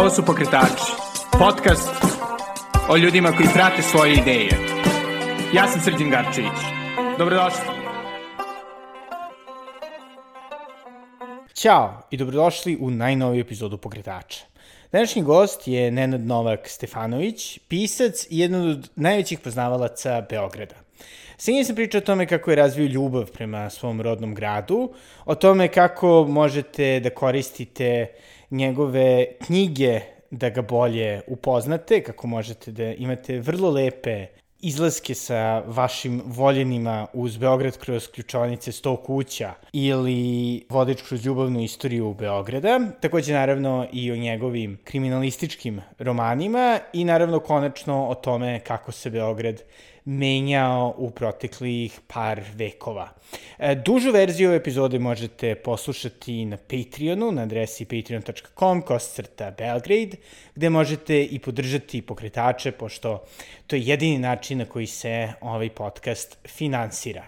Ovo su Pokretači, podcast o ljudima koji prate svoje ideje. Ja sam Srđan Garčević. Dobrodošli. Ćao i dobrodošli u najnoviju epizodu Pokretača. Današnji gost je Nenad Novak Stefanović, pisac i jedan od najvećih poznavalaca Beograda. Sa njim sam pričao o tome kako je razvio ljubav prema svom rodnom gradu, o tome kako možete da koristite njegove knjige da ga bolje upoznate, kako možete da imate vrlo lepe izlaske sa vašim voljenima uz Beograd kroz ključonice 100 kuća ili vodič kroz ljubavnu istoriju Beograda, takođe naravno i o njegovim kriminalističkim romanima i naravno konačno o tome kako se Beograd menjao u proteklih par vekova. E, dužu verziju epizode možete poslušati na Patreonu, na adresi patreon.com, kosacrta Belgrade, gde možete i podržati pokretače, pošto to je jedini način na koji se ovaj podcast finansira.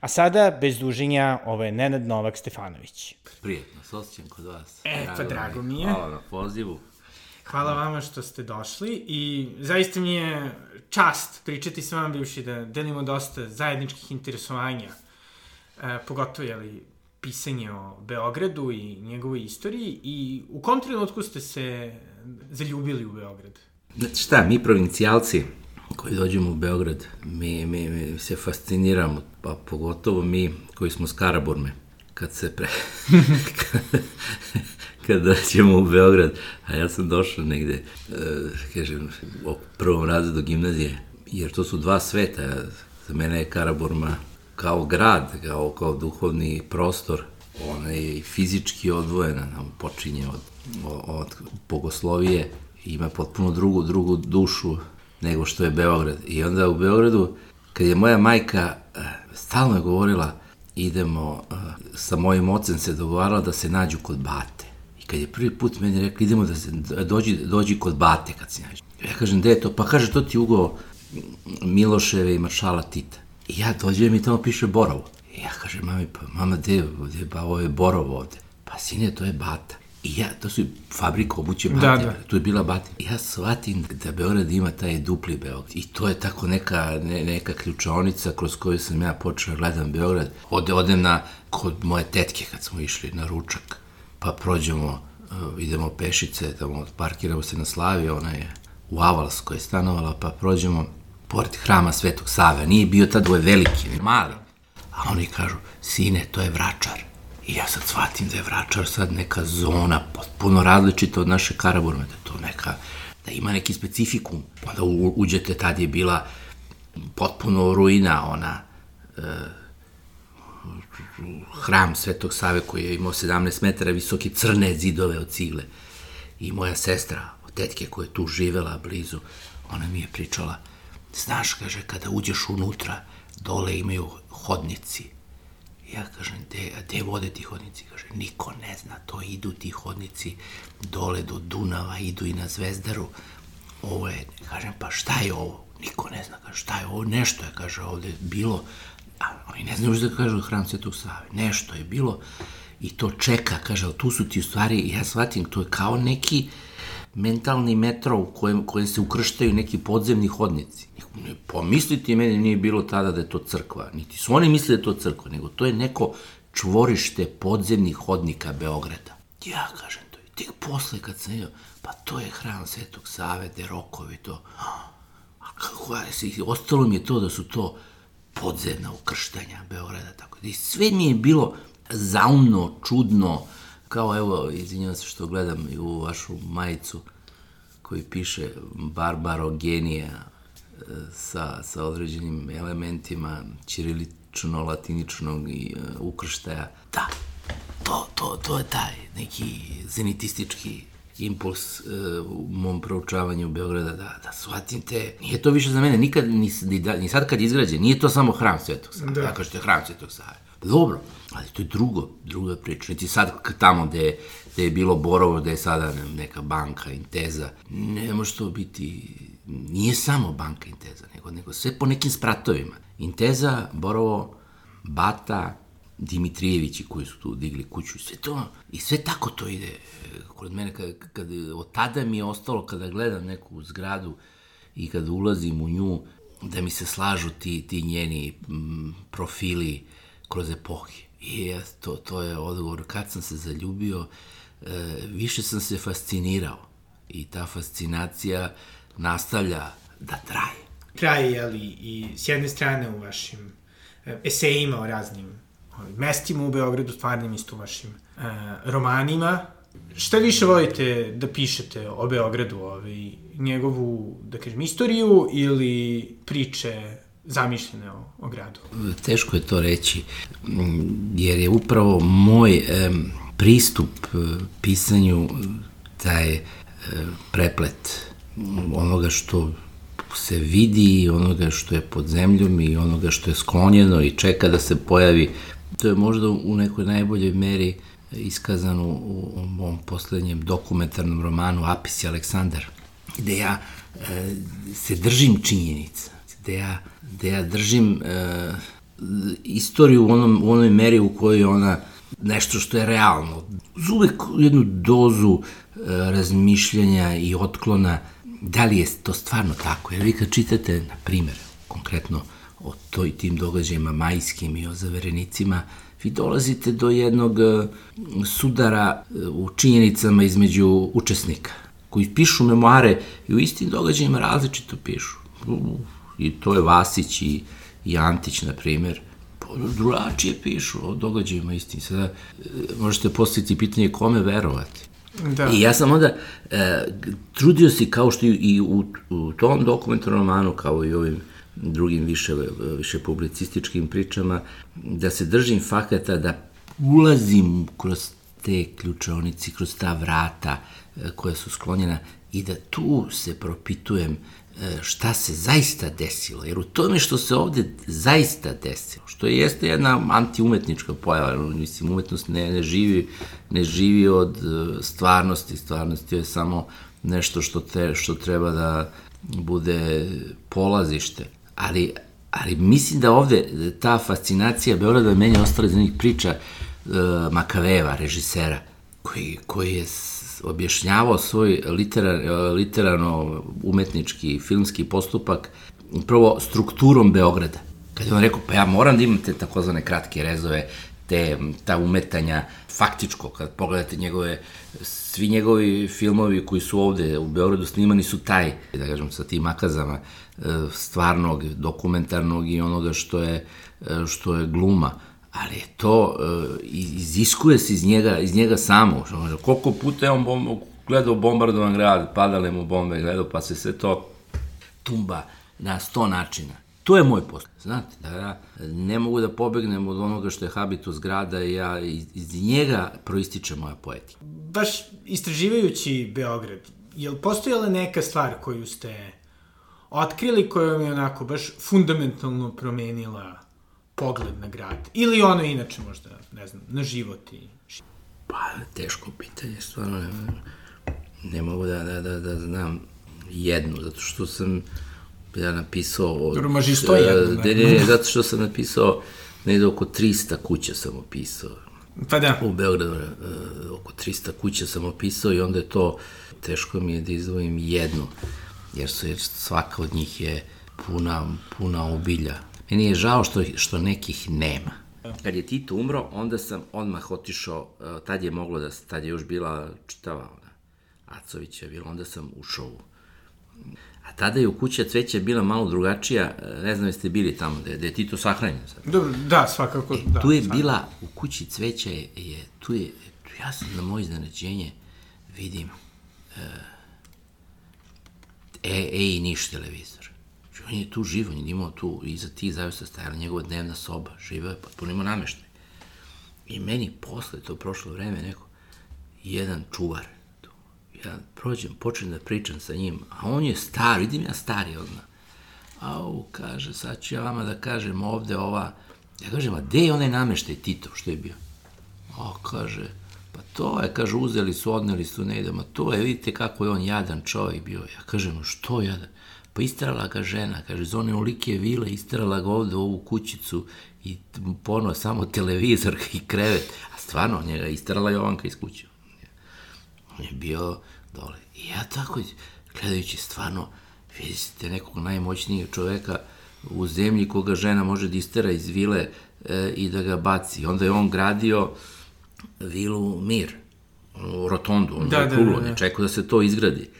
A sada, bez duženja, ovo je Nenad Novak Stefanović. Prijetno, s osjećam kod vas. E, pa drago mi je. Hvala na pozivu. Hvala vama što ste došli i zaista mi je čast pričati sa vama bivši da delimo dosta zajedničkih interesovanja, e, pogotovo jeli, pisanje o Beogradu i njegovoj istoriji i u kom trenutku ste se zaljubili u Beograd? Znate šta, mi provincijalci koji dođemo u Beograd, mi, mi, mi se fasciniramo, pa pogotovo mi koji smo s Karaburme, kad se pre... kada ćemo u Beograd, a ja sam došao negde, uh, kažem, u prvom razredu gimnazije, jer to su dva sveta. Za mene je Karaburma kao grad, kao, kao duhovni prostor, ona je fizički odvojena, nam počinje od, od, bogoslovije, ima potpuno drugu, drugu dušu nego što je Beograd. I onda u Beogradu, kad je moja majka uh, stalno je govorila, idemo, uh, sa mojim ocem se dogovarala da se nađu kod bate. I kad je prvi put meni rekli, idemo da se, dođi, dođi kod bate kad se nađe. Ja kažem, gde je to? Pa kaže, to ti ugo Miloševe i maršala Tita. I ja dođem i tamo piše Borovo. I ja kažem, mami, pa mama, gde, gde, pa ovo je Borovo ovde. Pa sine, to je Bata. I ja, to su fabrika obuće Bate, da, da. tu je bila Bata. I ja shvatim da Beograd ima taj dupli Beograd. I to je tako neka, ne, neka ključaonica kroz koju sam ja počeo da gledam Beograd. Ode, odem na, kod moje tetke kad smo išli na ručak pa prođemo, uh, idemo pešice, tamo parkiramo se na Slavi, ona je u Avalskoj stanovala, pa prođemo pored hrama Svetog Save. Nije bio tad ovaj veliki, ne mali. A oni kažu, sine, to je vračar. I ja sad shvatim da je vračar sad neka zona potpuno različita od naše Karaburme, da to neka, da ima neki specifikum. Onda uđete, tad je bila potpuno ruina, ona, e, hram Svetog Save koji je imao 17 metara visoke crne zidove od cigle. I moja sestra, od tetke koja je tu živela blizu, ona mi je pričala, znaš, kaže, kada uđeš unutra, dole imaju hodnici. Ja kažem, gde, a gde vode ti hodnici? Kaže, niko ne zna, to idu ti hodnici dole do Dunava, idu i na Zvezdaru. Ovo je, kažem, pa šta je ovo? Niko ne zna, kaže, šta je ovo? Nešto je, kaže, ovde bilo A oni ne znaju da kažu hram Svetog Save. Nešto je bilo i to čeka, kaže, tu su ti u stvari, ja shvatim, to je kao neki mentalni metro u kojem, kojem se ukrštaju neki podzemni hodnici. Pomisliti meni nije bilo tada da je to crkva, niti su oni mislili da je to crkva, nego to je neko čvorište podzemnih hodnika Beograda. Ja kažem to i tek posle kad sam vidio, pa to je hram Svetog Save, Derokovi, to. A kako, ja, ostalo mi je to da su to podzemna ukrštanja Beograda, tako da i sve mi je bilo zaumno, čudno, kao evo, izvinjavam se što gledam i u vašu majicu koji piše barbarogenija e, sa, sa određenim elementima ćirilično-latiničnog i uh, ukrštaja. Da, to, to, to je taj neki zenitistički impuls uh, u mom proučavanju Beograda da, da shvatim te, nije to više za mene, nikad, ni, ni, da, ni sad kad je izgrađen, nije to samo hram Svetog Save, da. ja kažete hram Svetog Save. Dobro, ali to je drugo, druga priča. Niti sad tamo gde, gde je bilo Borovo, gde je sada neka banka, Inteza, ne može to biti, nije samo banka Inteza, nego, nego sve po nekim spratovima. Inteza, Borovo, Bata, Dimitrijevići koji su tu digli kuću, sve to, i sve tako to ide. Kod mene, kad, kad, od tada mi je ostalo, kada gledam neku zgradu i kada ulazim u nju, da mi se slažu ti, ti njeni profili kroz epohi. I to, to je odgovor. Kad sam se zaljubio, e, više sam se fascinirao. I ta fascinacija nastavlja da traje. Traje, jeli, i s jedne strane u vašim e, esejima o raznim mestima u Beogradu, stvarnim isto vašim e, romanima. Šta više volite da pišete o Beogradu, ovaj, njegovu, da kažem, istoriju ili priče zamišljene o, o gradu? Teško je to reći, jer je upravo moj e, pristup e, pisanju taj e, preplet onoga što se vidi, onoga što je pod zemljom i onoga što je sklonjeno i čeka da se pojavi. To je možda u nekoj najboljoj meri iskazano u, mom poslednjem dokumentarnom romanu Apis i Aleksandar, gde ja e, se držim činjenica, gde ja, gde ja držim e, istoriju u, onom, u onoj meri u kojoj ona nešto što je realno. Uz uvek jednu dozu e, razmišljanja i otklona da li je to stvarno tako? Jer vi kad čitate, na primjer, konkretno o toj tim događajima majskim i o zaverenicima, vi dolazite do jednog e, sudara e, u činjenicama između učesnika, koji pišu memoare i u istim događajima različito pišu. I to je Vasić i, i Antić, na primjer, drugačije pišu o događajima istim. Sada e, možete postaviti pitanje kome verovati. Da. I ja sam onda e, trudio se kao što i u, u tom dokumentarnom romanu, kao i ovim drugim više, više publicističkim pričama, da se držim fakata, da ulazim kroz te ključonici, kroz ta vrata e, koja su sklonjena i da tu se propitujem E, šta se zaista desilo, jer u tome što se ovde zaista desilo, što jeste jedna antiumetnička pojava, mislim, umetnost ne, ne, živi, ne živi od e, stvarnosti, stvarnost je samo nešto što, te, što treba da bude polazište, ali, ali mislim da ovde ta fascinacija Beograda meni ostala iz onih priča uh, Makaveva, režisera, koji, koji je objašnjavao svoj literar, literarno umetnički filmski postupak prvo strukturom Beograda. Kad je on rekao, pa ja moram da imam te takozvane kratke rezove, te, ta umetanja, faktičko, kad pogledate njegove, svi njegovi filmovi koji su ovde u Beogradu snimani su taj, da kažem, sa tim makazama e, stvarnog, dokumentarnog i onoga što je, e, što je gluma ali to, uh, iziskuje se iz njega, iz njega samo. Koliko puta je on bom, gledao bombardovan grad, padale mu bombe, gledao, pa se sve to tumba na sto načina. To je moj posao. Znate, da ja ne mogu da pobegnem od onoga što je habitus grada i ja iz, iz njega proističe moja poetika. Baš istraživajući Beograd, je li postojala neka stvar koju ste otkrili koja vam je onako baš fundamentalno promenila pogled na grad? Ili ono inače možda, ne znam, na život i... Pa, teško pitanje, stvarno ne, ne mogu da, da, da, da znam jednu, zato što sam ja napisao... Od, Dobro, maži sto jednu. Ne, ne, ne, zato što sam napisao negde oko 300 kuća sam opisao. Pa da. U Beogradu uh, oko 300 kuća sam opisao i onda je to, teško mi je da izdvojim jednu, jer, su, jer svaka od njih je puna, puna obilja Meni je žao što, što nekih nema. Kad je Tito umro, onda sam odmah otišao, e, tad je moglo da, tad je još bila čitava ona, Acović je bila, onda sam ušao u tada je u kuća cveća bila malo drugačija, e, ne znam jeste bili tamo, da je, da je Tito sahranjen. Sad. Dobro, da, svakako. E, da, tu je svakako. bila, u kući cveća je, je, tu je, ja sam na moje iznenađenje vidim e, e, i niš televizor on je tu živo, on je imao tu, iza tih zavisa stajala njegova dnevna soba, živeo je, potpuno imao nameštaj. I meni posle to prošlo vreme neko, jedan čuvar, tu, ja prođem, počnem da pričam sa njim, a on je star, vidim ja stari odmah. Au, kaže, sad ću ja vama da kažem ovde ova, ja kažem, a gde je onaj nameštaj Tito, što je bio? A, kaže, pa to je, kaže, uzeli su, odneli su, ne idemo, to je, vidite kako je on jadan čovjek bio. Ja kažem, što jadan? Pa istrala ga žena, kaže, zone ulike vile, istrala ga ovde u ovu kućicu i ponovo samo televizor i krevet. A stvarno, njega istrala Jovanka iz kuće. On je bio dole. I ja tako, gledajući stvarno, vidite nekog najmoćnijeg čoveka u zemlji koga žena može da istera iz vile e, i da ga baci. Onda je on gradio vilu Mir, u rotondu, on Da, da, da, da, da, da, da. da. čekao da se to izgradi.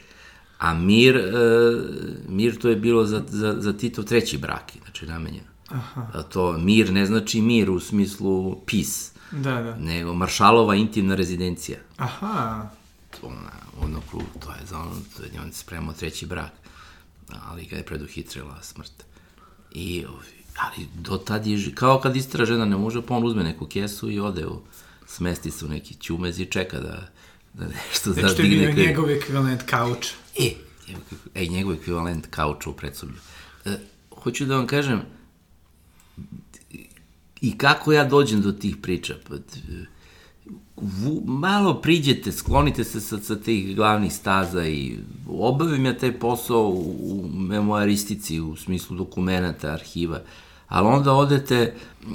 A Mir, e, Mir to je bilo za, za, za Titov treći brak, znači namenjeno. Aha. A to Mir ne znači mir u smislu peace, Da, da. nego Maršalova intimna rezidencija. Aha. Ona, ono krug, to je za ono, to je, on spremao treći brak, ali ga je preduhitrila smrt. I, ali do tad je, kao kad istara žena ne može, pa on uzme neku kesu i ode u, smesti se u neki ćumez i čeka da, da nešto Znači, to je zadigne bio njegov ekvivalent kauč. E, ej, njegov ekvivalent kauča u predsoblju. E, hoću da vam kažem, i kako ja dođem do tih priča. Pa, malo priđete, sklonite se sa, sa tih glavnih staza i obavim ja taj posao u, u memoaristici, u smislu dokumenta, arhiva, ali onda odete mm,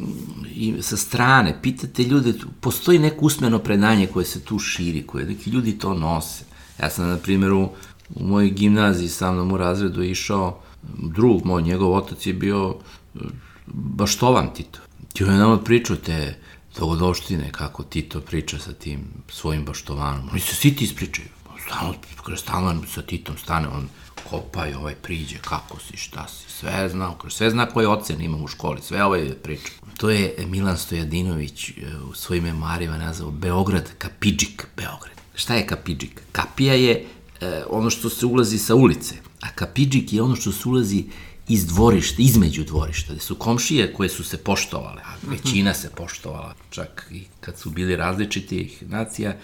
i sa strane, pitate ljude, postoji neko usmeno predanje koje se tu širi, koje neki ljudi to nose. Ja sam, na primjer, u, u mojoj gimnaziji sa mnom u razredu išao drug moj, njegov otac je bio e, baštovan Tito. Ti on je nama pričao te dogodoštine, kako Tito priča sa tim svojim baštovanom. Oni se svi ti ispričaju. Stalno, stalno sa Titom stane, on kopa i ovaj priđe, kako si, šta si, sve zna, sve zna koje ocene ima u školi, sve ovaj priča. To je Milan Stojadinović e, u svojim memoarima nazvao Beograd, Kapidžik Beograd. Šta je Kapidžik? Kapija je e, ono što se ulazi sa ulice, a Kapidžik je ono što se ulazi iz dvorišta, između dvorišta, gde su komšije koje su se poštovale, a većina se poštovala, čak i kad su bili različitih nacija,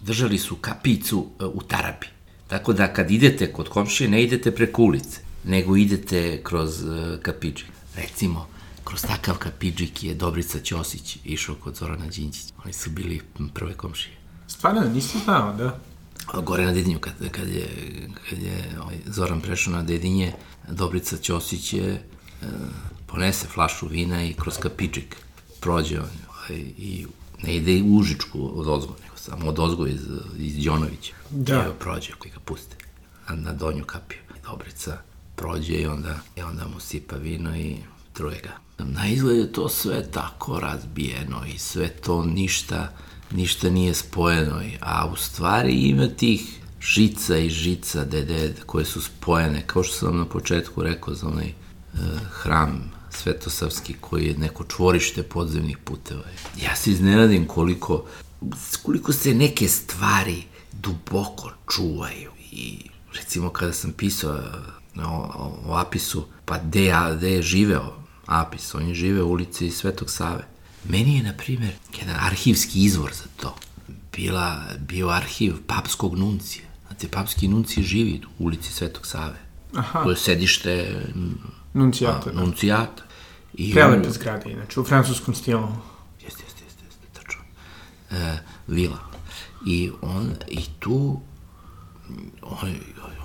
držali su kapicu e, u tarabi. Tako da kad idete kod komšije, ne idete preko ulice, nego idete kroz e, kapiđik. Recimo, kroz takav kapiđik je Dobrica Ćosić išao kod Zorana Đinđića. Oni su bili prve komšije. Stvarno, nisam znao, da. Gore na Dedinju, kad, kad je, kad je ovaj, Zoran prešao na Dedinje, Dobrica Ćosić je e, ponese flašu vina i kroz kapičik prođe on ovaj, i ne ide u Užičku od ozgo, nego samo od ozgo iz, iz Đonovića. Da. Evo prođe koji ga puste na, na donju kapiju. Dobrica prođe i onda, i onda mu sipa vino i truje ga. Na izgled je to sve tako razbijeno i sve to ništa, ništa nije spojeno, a u stvari ima tih žica i žica dede koje su spojene, kao što sam na početku rekao za onaj e, hram Svetosavski koji je neko čvorište podzemnih puteva. Ja se iznenadim koliko, koliko se neke stvari duboko čuvaju i recimo kada sam pisao o, o, Apisu, pa gde, gde je živeo Apis, on je živeo u ulici Svetog Save. Meni je, na primjer, jedan arhivski izvor za to bila, bio arhiv papskog nuncija. Znate, papski nuncije živi u ulici Svetog Save. Aha. To je sedište Nuncijata, da. nuncijata. I Prelepe zgrade, inače, u francuskom stilu. Jeste, jeste, jeste, jeste, tačno. E, vila. I on, i tu, oni,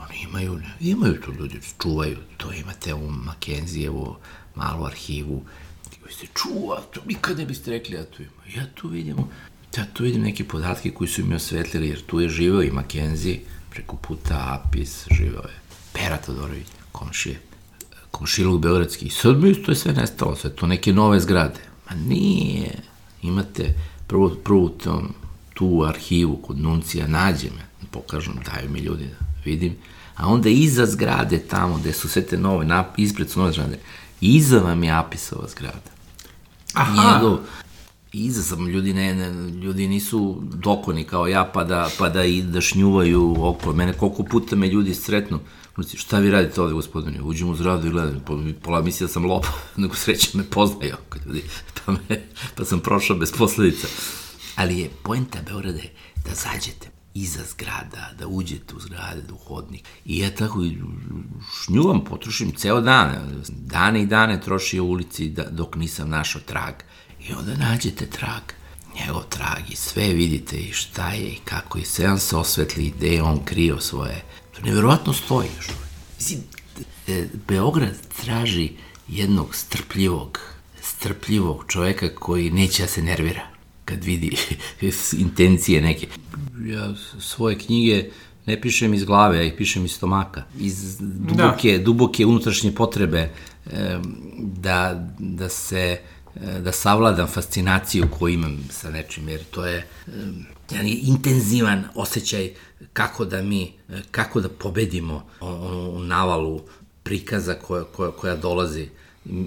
oni imaju, imaju to ljudi, čuvaju, to imate u Makenzijevu malu arhivu, koji se čuva, to nikad ne biste rekli, ja tu ima. Ja tu vidim, ja tu vidim neke podatke koji su mi osvetlili, jer tu je živeo i Makenzi, preko puta Apis, živeo je Pera Todorović, komšije, komšilog Beogradski. I sad mi to je sve nestalo, sve to neke nove zgrade. Ma nije. Imate prvo, prvo tom, tu arhivu kod Nuncija, nađe me, pokažem, daju mi ljudi da vidim. A onda iza zgrade tamo, gde su sve te nove, nap, ispred su nove zgrade, iza vam je Apisova zgrada. Aha. Njegov, iza sam, ljudi, ne, ne, ljudi nisu dokoni kao ja, pa da, pa da, i, da šnjuvaju okolo. Mene koliko puta me ljudi sretnu, Znači, šta vi radite ovde, gospodine? Uđem u zgradu i gledam, po, pola misli da sam lopov, nego sreće me poznaju, ljudi, pa, me, pa sam prošao bez posledica. Ali je pojenta Beograda je da zađete iza zgrada, da uđete u zgrade, da u hodnik. I ja tako šnjuvam, potrošim ceo dan. Dane i dane trošio u ulici da, dok nisam našao trag. I onda nađete trag njegov trag i sve vidite i šta je i kako i sve vam se osvetli gde je on krio svoje. To nevjerovatno stoji još. Mislim, e, Beograd traži jednog strpljivog, strpljivog čoveka koji neće da se nervira kad vidi intencije neke. Ja svoje knjige ne pišem iz glave, ja ih pišem iz stomaka, iz duboke, da. duboke unutrašnje potrebe da, da se da savladam fascinaciju koju imam sa nečim, jer to je jedan intenzivan osjećaj kako da mi, kako da pobedimo onu navalu prikaza koja, koja, koja dolazi.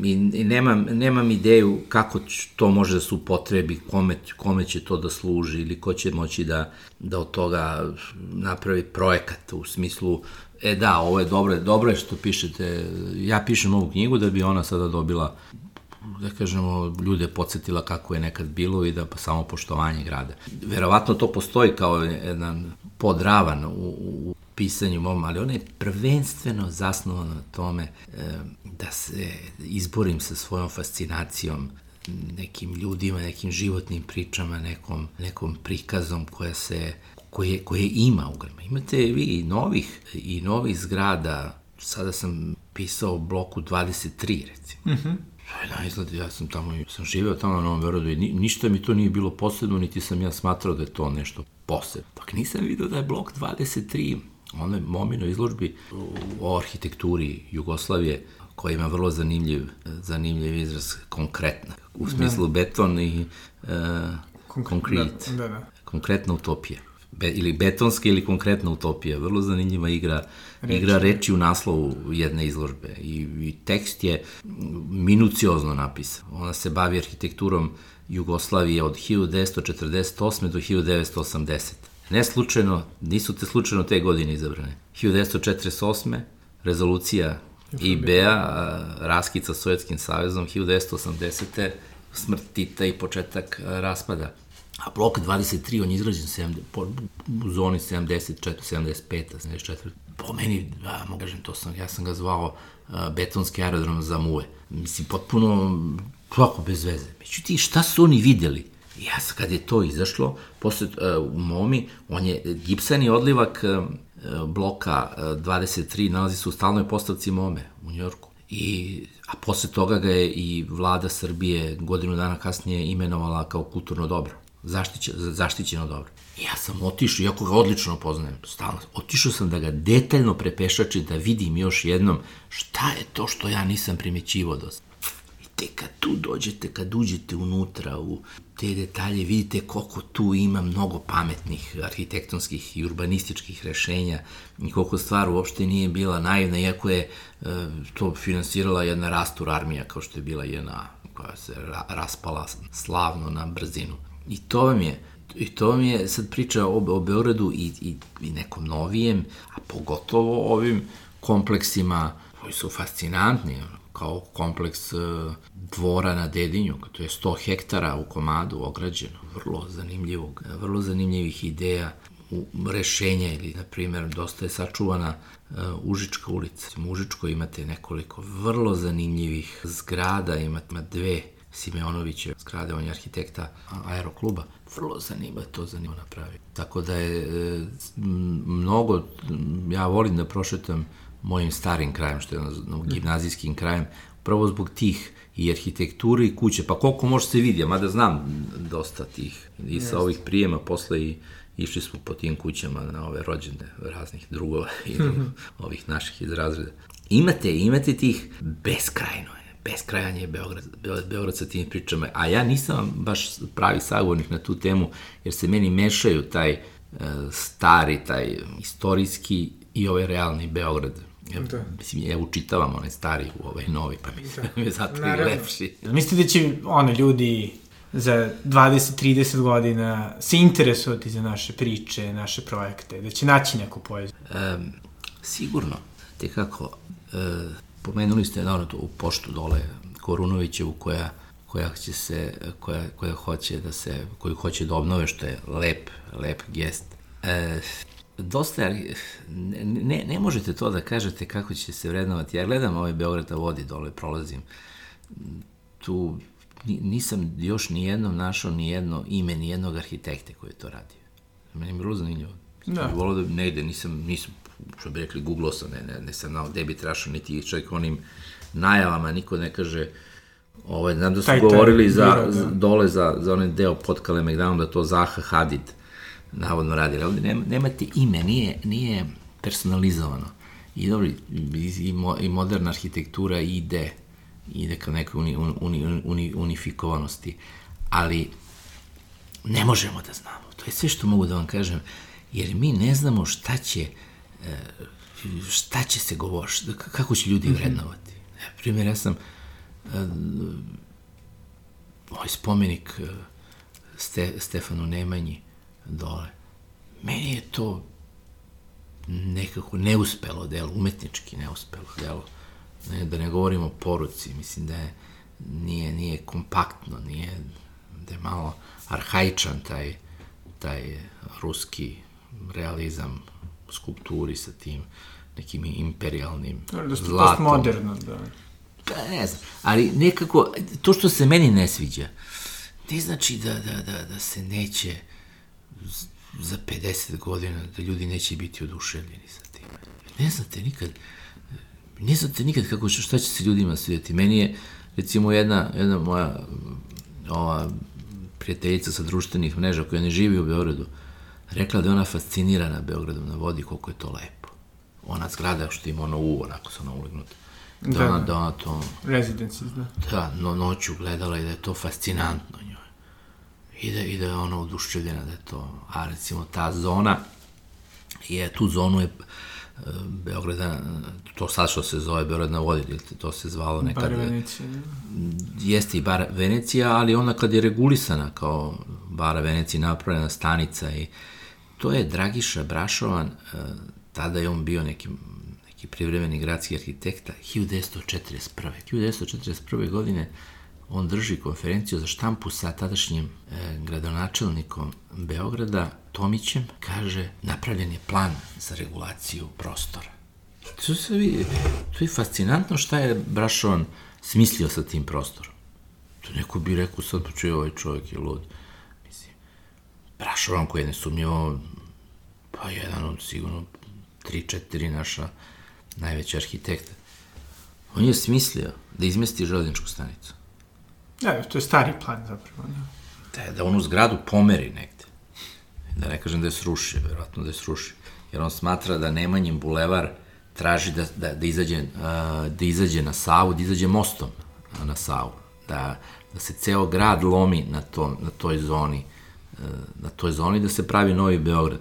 I, i nemam, nemam ideju kako to može da se upotrebi, kome, kome će to da služi ili ko će moći da, da od toga napravi projekat u smislu e da, ovo je dobro, dobro je što pišete, ja pišem ovu knjigu da bi ona sada dobila da kažemo, ljude podsjetila kako je nekad bilo i da pa samo poštovanje grada. Verovatno to postoji kao jedan podravan u, u pisanju mom, ali ona je prvenstveno zasnovana na tome e, da se izborim sa svojom fascinacijom nekim ljudima, nekim životnim pričama, nekom, nekom prikazom koja se koje, koje ima u grama. Imate vi i novih, i novih zgrada, sada sam pisao o bloku 23, recimo. Mm -hmm. Na izgled, ja sam tamo, sam živeo tamo na Novom Beorodu i ni, ništa mi to nije bilo posebno, niti sam ja smatrao da je to nešto posebno. Pak nisam vidio da je blok 23 onoj mominoj izložbi o arhitekturi Jugoslavije koja ima vrlo zanimljiv, zanimljiv izraz konkretna. U da. smislu da. beton i uh, konkret. Da, da, da. Konkretna utopija. Be, ili betonska ili konkretna utopija. Vrlo zanimljiva igra, reči. igra reči u naslovu jedne izložbe. I, I tekst je minuciozno napisan. Ona se bavi arhitekturom Jugoslavije od 1948. do 1980 Ne slučajno, nisu te slučajno te godine izabrane. 1948. rezolucija IBA, raskica s Sovjetskim savezom, 1980. smrt Tita i početak raspada. A blok 23, on je izgrađen 70, po, u zoni 74, 75, 74. Po meni, da, mogu kažem, to sam, ja sam ga zvao a, betonski aerodrom za muve. Mislim, potpuno, kako bez veze. Međutim, šta su oni videli? Ja sam, kad je to izašlo, posle uh, u Momi, on je gipsani odlivak uh, bloka uh, 23 nalazi se u stalnoj postavci Mome u Njorku. I, a posle toga ga je i vlada Srbije godinu dana kasnije imenovala kao kulturno dobro. Zaštićeno, zaštićeno dobro. I ja sam otišao, iako ga odlično poznajem, stalno, otišao sam da ga detaljno prepešačim, da vidim još jednom šta je to što ja nisam primećivo do te kad tu dođete, kad uđete unutra u te detalje, vidite koliko tu ima mnogo pametnih arhitektonskih i urbanističkih rešenja i koliko stvar uopšte nije bila naivna, iako je e, to finansirala jedna rastur armija kao što je bila jedna koja se ra raspala slavno na brzinu. I to vam je I to vam je sad priča o, o Beogradu i, i, i nekom novijem, a pogotovo ovim kompleksima koji su fascinantni kao kompleks e, dvora na Dedinju, to je 100 hektara u komadu ograđeno, vrlo zanimljivog, vrlo zanimljivih ideja u rešenja ili, na primjer, dosta je sačuvana uh, Užička ulica. U Užičkoj imate nekoliko vrlo zanimljivih zgrada, imate ima dve Simeonoviće zgrade, on je arhitekta aerokluba. Vrlo zanima, to zanima napravi. Tako da je e, mnogo, ja volim da prošetam mojim starim krajem, što je ono, gimnazijskim krajem, prvo zbog tih i arhitekture i kuće, pa koliko može se vidi, mada znam dosta tih i sa ovih prijema posle i išli smo po tim kućama na ove rođene raznih drugova i ovih naših iz razreda. Imate, imate tih beskrajno je, beskrajan je Beograd, Beograd sa tim pričama, a ja nisam baš pravi sagovornik na tu temu, jer se meni mešaju taj uh, stari, taj istorijski i ovaj realni Beograd Ja, da. Mislim, ja učitavam onaj stari u ovaj novi, pa mi, da. je zato i lepši. Mislite da će one ljudi za 20-30 godina se interesovati za naše priče, naše projekte, da će naći neku poeziju? Um, sigurno. Te kako, e, pomenuli ste naravno to u poštu dole Korunovićevu koja koja će se koja koja hoće da se koju hoće da obnove što je lep lep gest. E, dosta, ne, ne možete to da kažete kako će se vrednovati. Ja gledam ovaj Beograd vodi dole, prolazim. Tu nisam još ni jednom našao ni jedno ime, ni jednog arhitekte koji je to radio. Meni je bilo zanimljivo. Da. Volio da negde, nisam, nisam, što bi rekli, googlao sam, ne, ne, ne sam znao gde bi trašao, niti čak onim najavama, niko ne kaže, ovaj, znam da su Taj- taj govorili za, biro, da. za, dole za, za onaj deo pod Kalemegdanom da to Zaha Hadid navodno radi, ali nema, nemate ime, nije, nije personalizovano. I dobro, i, i, mo- i moderna arhitektura ide, ide ka nekoj uni, uni, uni, unifikovanosti, ali ne možemo da znamo. To je sve što mogu da vam kažem, jer mi ne znamo šta će, e, šta će se govoriti, kako će ljudi vrednovati. Na primjer, ja sam e, ovaj spomenik e, Ste, Stefanu Nemanji dole. Meni je to nekako neuspelo delo, umetnički neuspelo delo. Ne, da ne govorimo o poruci, mislim da je, nije, nije kompaktno, nije, da je malo arhaičan taj, taj ruski realizam skulpturi sa tim nekim imperialnim Da ste zlatom. postmoderno, da. Pa ne znam, ali nekako, to što se meni ne sviđa, ne znači da, da, da, da se neće za 50 godina, da ljudi neće biti oduševljeni sa tim. Ne znate nikad, ne znate nikad kako šta će se ljudima svidjeti. Meni je, recimo, jedna, jedna moja ova prijateljica sa društvenih mreža koja ne živi u Beogradu, rekla da je ona fascinirana Beogradom na vodi, koliko je to lepo. Ona zgrada što ima ono uvo, onako se ona ulegnuta. Da, Da, ona, da. da ona to Residences, da. da, no, noću gledala i da je to fascinantno njoj. I da, I da je ona oduševljena da je to, a recimo ta zona, je, tu zonu je e, Beograda, e, to sad što se zove Beograd na vodi, to se zvalo nekad, Bar Venecija. da. jeste i bar Venecija, ali ona kad je regulisana kao bara Venecija napravljena stanica i to je Dragiša Brašovan, e, tada je on bio neki, neki privremeni gradski arhitekta, 1941. 1941. godine on drži konferenciju za štampu sa tadašnjim e, gradonačelnikom Beograda, Tomićem, kaže, napravljen je plan za regulaciju prostora. To, se vidi, to je fascinantno šta je Brašovan smislio sa tim prostorom. To neko bi rekao sad, pa čuje, ovaj čovjek je lud. Koji je nesumnjivo, pa jedan od sigurno tri, četiri naša najveća arhitekta. On je smislio da izmesti železničku stanicu. Da, to je stari plan zapravo, da. Da, da onu zgradu pomeri negde. Da ne kažem da je sruši, verovatno da je sruši. Jer on smatra da Nemanjin bulevar traži da, da, da, izađe, da izađe na Savu, da izađe mostom na Savu. Da, da se ceo grad lomi na, tom, na toj zoni, na toj zoni da se pravi Novi Beograd.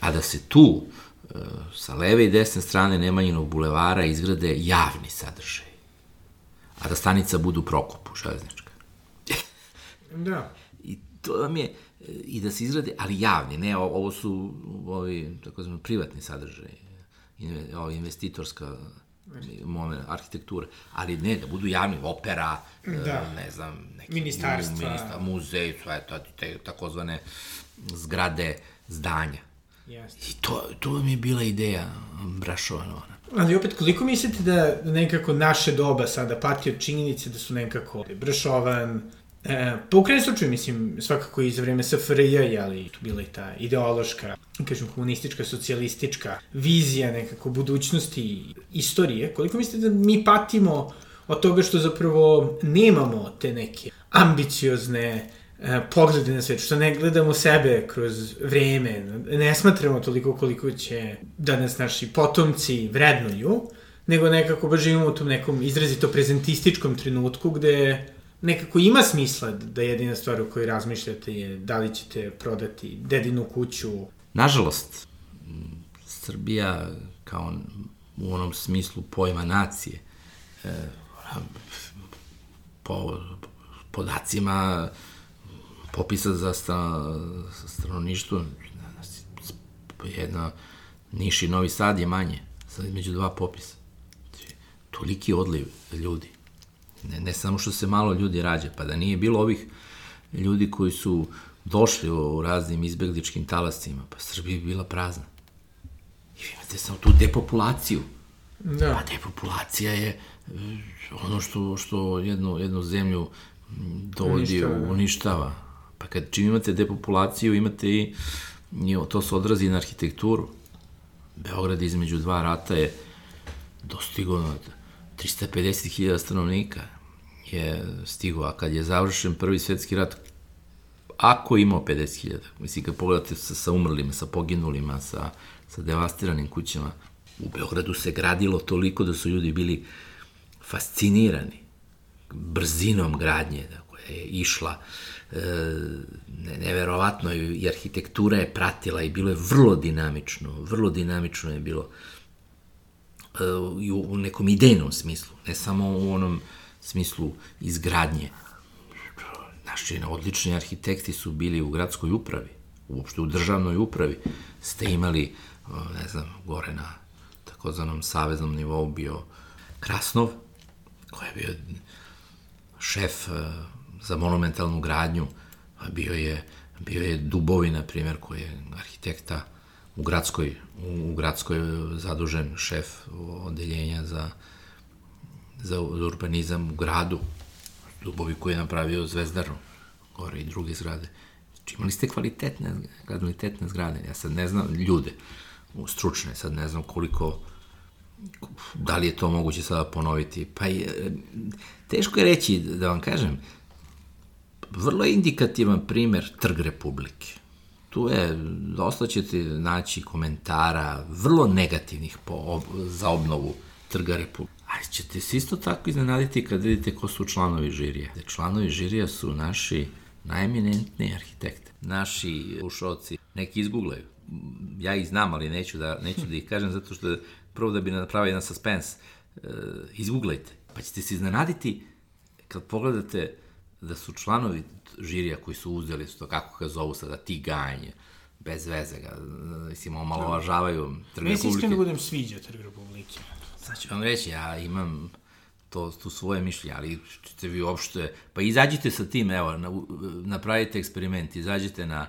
A da se tu, e, sa leve i desne strane Nemanjinog bulevara izgrade javni sadržaj. A da stanica budu u Prokopu, železnička. Da. I to vam je, i da se izgrade, ali javni, ne, ovo su ovi, tako znam, privatni sadržaj, ovo, investitorska moment, arhitektura, ali ne, da budu javni, opera, Da. da. ne znam, neki Ministarstva. ministar, muzej, sve to, te takozvane zgrade, zdanja. Jeste. I to, to vam je bila ideja Brašovanova. Ali opet, koliko mislite da nekako naše doba sada pati od činjenice da su nekako Bršovan, e, po ukrajini slučaju, mislim, svakako i za vreme SFRJ, ali tu bila i ta ideološka, kažem, komunistička, socijalistička vizija nekako budućnosti i istorije, koliko mislite da mi patimo od toga što zapravo nemamo te neke ambiciozne e, poglede na svet, što ne gledamo sebe kroz vreme, ne smatramo toliko koliko će da nas naši potomci vrednuju, nego nekako baš živimo u tom nekom izrazito prezentističkom trenutku gde nekako ima smisla da jedina stvar o kojoj razmišljate je da li ćete prodati dedinu kuću. Nažalost, Srbija kao u onom smislu pojma nacije, e, po podacima popisa za sta, stanovništvo, jedna Niš i Novi Sad je manje, sad između dva popisa. Znači, Toliki odliv ljudi. Ne, ne samo što se malo ljudi rađa, pa da nije bilo ovih ljudi koji su došli u, raznim izbegličkim talascima, pa Srbija bi bila prazna. I vi imate samo tu depopulaciju. Da. Pa depopulacija je e, ono što, što jednu, jednu zemlju m, dovodi, Uništava, uništava. da. uništava. Pa kad čim imate depopulaciju, imate i to se odrazi na arhitekturu. Beograd između dva rata je dostigo 350.000 stanovnika je stigo, a kad je završen prvi svetski rat, ako imao 50.000, mislim kad pogledate sa, sa umrlima, sa poginulima, sa, sa devastiranim kućama, u Beogradu se gradilo toliko da su ljudi bili fascinirani brzinom gradnje da koja je išla e, ne, neverovatno i arhitektura je pratila i bilo je vrlo dinamično, vrlo dinamično je bilo e, u, u nekom idejnom smislu, ne samo u onom smislu izgradnje. Naši odlični arhitekti su bili u gradskoj upravi, uopšte u državnoj upravi. Ste imali, ne znam, gore na takozvanom saveznom nivou bio Krasnov, koji je bio šef e, za monumentalnu gradnju, bio je, bio je Dubovi, na primjer, koji je arhitekta u gradskoj, u gradskoj zadužen šef odeljenja za za urbanizam u gradu, Dubovi koji je napravio Zvezdaru, gore i druge zgrade. Znači, imali ste kvalitetne, kvalitetne zgrade, ja sad ne znam, ljude, stručne, sad ne znam koliko, da li je to moguće sada ponoviti, pa je, teško je reći, da vam kažem, vrlo indikativan primer Trg Republike. Tu je, dosta ćete naći komentara, vrlo negativnih po, za obnovu Trga Republike. Ali ćete se isto tako iznenaditi kad vidite ko su članovi žirija. Članovi žirija su naši najeminentniji arhitekte. Naši ušoci, neki izguglaju. Ja ih znam, ali neću da, neću da ih kažem zato što prvo da bi napravio jedan suspens, uh, izguglajte. Pa ćete se iznenaditi kad pogledate da su članovi žirija koji su uzeli, su to kako ga zovu sada, ti ganje, bez veze ga, mislim, omalovažavaju Trg Republike. Se iskreno budem sviđa Trg Republike. Sad ću vam reći, ja imam to, to svoje mišljenje, ali ćete vi uopšte, pa izađite sa tim, evo, na, napravite eksperiment, izađite na,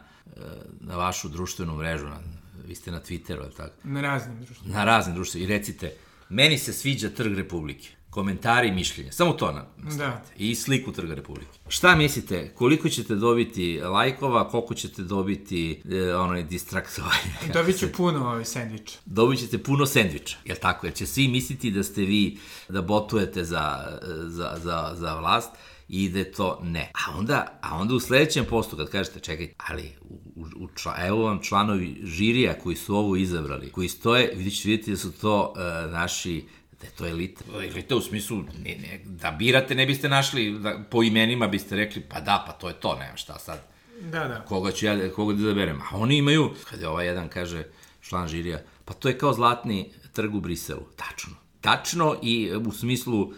na vašu društvenu mrežu, na, vi ste na Twitteru, ali tako? Na raznim društvenim. Na raznim društvenim, i recite, meni se sviđa Trg Republike komentari i mišljenja. Samo to nam da. I sliku Trga Republike. Šta mislite, koliko ćete dobiti lajkova, koliko ćete dobiti e, onaj distraktovanje? Dobit ću puno ovaj sendviča. Dobit ćete puno sendviča, jel tako? Jer će svi misliti da ste vi, da botujete za, za, za, za vlast i da to ne. A onda, a onda u sledećem postu kad kažete čekaj, ali u, u, u čla, evo vam članovi žirija koji su ovo izabrali, koji stoje, vidit ćete vidjeti da su to uh, naši da je to elita. Elita u smislu, ne, ne, da birate ne biste našli, da, po imenima biste rekli, pa da, pa to je to, nema šta sad. Da, da. Koga ću ja, koga da zaberem. A oni imaju, kada je ovaj jedan kaže, član žirija, pa to je kao zlatni trg u Briselu. Tačno. Tačno i u smislu uh,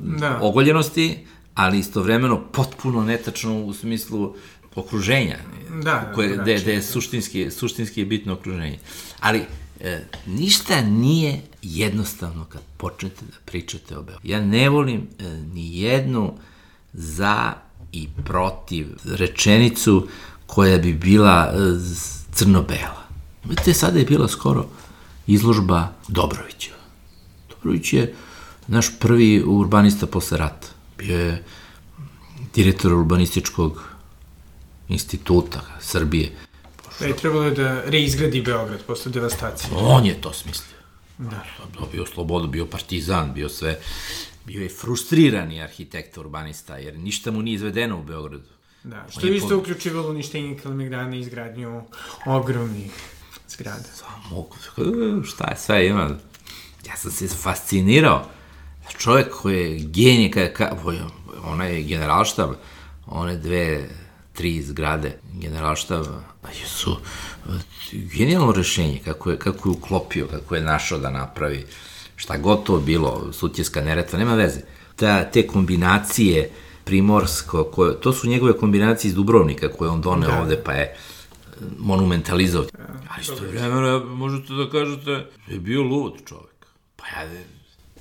da. ogoljenosti, ali istovremeno potpuno netačno u smislu okruženja. Da, koje, da, gde, gde je suštinski, suštinski je bitno okruženje. Ali e, ništa nije jednostavno kad počnete da pričate o Beogradu. Ja ne volim e, ni jednu za i protiv rečenicu koja bi bila e, crno-bela. Vidite, sada je bila skoro izložba Dobrovića. Dobrović je naš prvi urbanista posle rata. Bio je direktor urbanističkog instituta Srbije. Da je trebalo da reizgradi Beograd posle devastacije. On je to smislio. Da. Bio slobodu, bio partizan, bio sve, bio je frustrirani arhitekta urbanista, jer ništa mu nije izvedeno u Beogradu. Da, što je isto po... uključivalo uništenje Kalemegdana i izgradnju ogromnih zgrada. Samo, šta je sve ima? Ja sam se fascinirao. Čovjek koji je genij, kada, ka, onaj generalštab, one dve tri zgrade generalštaba, pa su genijalno rešenje, kako je, kako je uklopio, kako je našao da napravi, šta god to bilo, sutjeska neretva, nema veze. Ta, te kombinacije primorsko, koje, to su njegove kombinacije iz Dubrovnika koje on doneo da. ovde, pa je e, monumentalizao. Ali isto vremena možete da kažete da je bio lud čovek. Pa ja,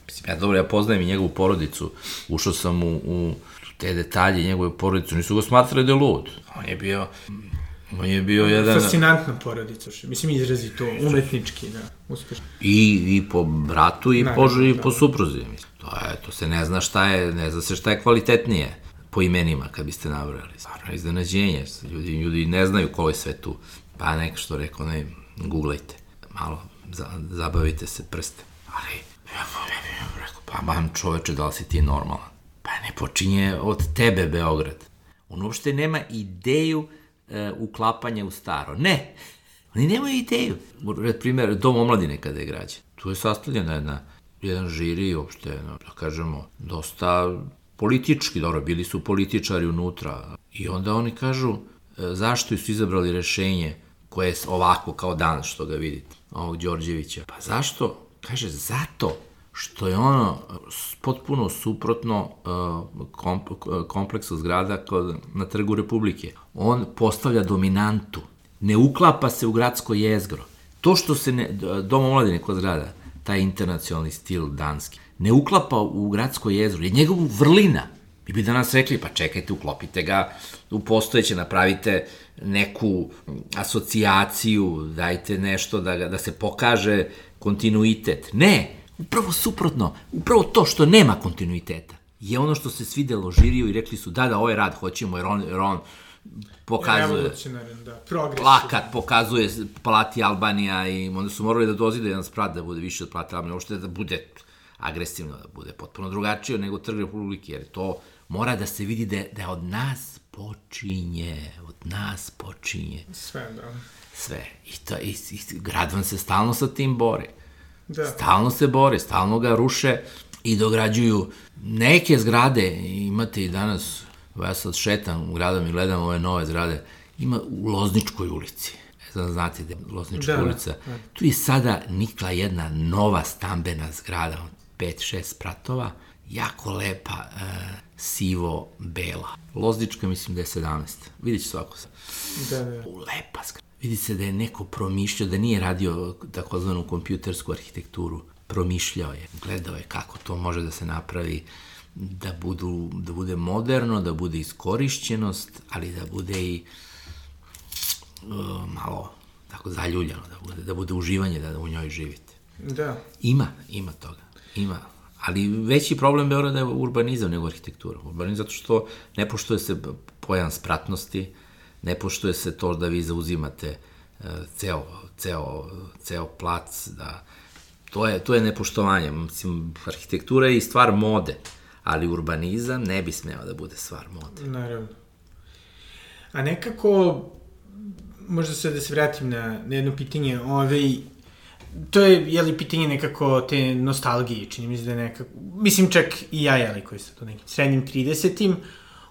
mislim, ja dobro, ja poznajem i njegovu porodicu, ušao sam u, u te detalje njegove porodice, nisu ga smatrali da je lud. On je bio On je bio jedan... Fascinantna porodica, mislim izrazito, umetnički, da, uspešno. I, i po bratu i, po, i po supruzi. To, je, to se ne zna šta je, ne zna se šta je kvalitetnije po imenima kad biste nabrali. Stvarno iznenađenje, ljudi, ljudi ne znaju ko je sve tu Pa neko što rekao, ne, googlajte, malo za, zabavite se prste. Ali, ja, ja, ja, rekao, pa mam čoveče, da li si ti normalan? Pa ne počinje od tebe Beograd. On uopšte nema ideju e, uklapanja u staro. Ne, oni nemaju ideju. Red primjer, Dom omladine kada je građen. Tu je sastavljena jedna, jedan žiri, uopšte, da kažemo, dosta politički, dobro, bili su političari unutra. I onda oni kažu, e, zašto su izabrali rešenje koje je ovako kao danas što ga vidite, ovog Đorđevića. Pa zašto? Kaže, zato što je ono potpuno suprotno uh, kompleksu zgrada na trgu Republike. On postavlja dominantu, ne uklapa se u gradsko jezgro. To što se ne, dom omladine kod zgrada, taj internacionalni stil danski, ne uklapa u gradsko jezgro, je njegovu vrlina. Mi bi danas rekli, pa čekajte, uklopite ga u postojeće, napravite neku asocijaciju, dajte nešto da, da se pokaže kontinuitet. Ne, upravo suprotno, upravo to što nema kontinuiteta je ono što se svidelo žiriju i rekli su da, da, ovaj rad hoćemo jer on, jer on pokazuje da, plakat, pokazuje Palati Albanija i onda su morali da dozide jedan sprat da bude više od Palati Albanija, uopšte da bude agresivno, da bude potpuno drugačije nego Trg Republike, jer to mora da se vidi da, da od nas počinje, od nas počinje. Sve, da. Sve. I, to, i, i Gradvan se stalno sa tim bori. Da. Stalno se bore, stalno ga ruše i dograđuju neke zgrade. Imate i danas, ja sad šetam u gradom i gledam ove nove zgrade, ima u Lozničkoj ulici. Ne znam, znate da je Loznička da, ulica. Da. Tu je sada nikla jedna nova stambena zgrada, 5-6 spratova, jako lepa, e, sivo-bela. Loznička mislim da je 17. Vidjet će svako sad. Da, da. Lepa zgrada. Vidi se da je neko promišljao, da nije radio takozvanu kompjutersku arhitekturu. Promišljao je, gledao je kako to može da se napravi, da, budu, da bude moderno, da bude iskorišćenost, ali da bude i uh, malo tako zaljuljano, da bude, da bude uživanje da u njoj živite. Da. Ima, ima toga. Ima. Ali veći problem Beograda je urbanizam nego arhitektura. Urbanizam zato što ne poštuje se pojam spratnosti, ne poštuje se to da vi zauzimate uh, ceo, ceo, ceo plac, da to je, to je nepoštovanje. Mislim, arhitektura je i stvar mode, ali urbanizam ne bi smeo da bude stvar mode. Naravno. A nekako, možda se da se vratim na, na jedno pitanje, ovaj, to je, jeli, pitanje nekako te nostalgije, čini mi se da je nekako, mislim čak i ja, jeli, koji sam to nekim srednjim 30-im,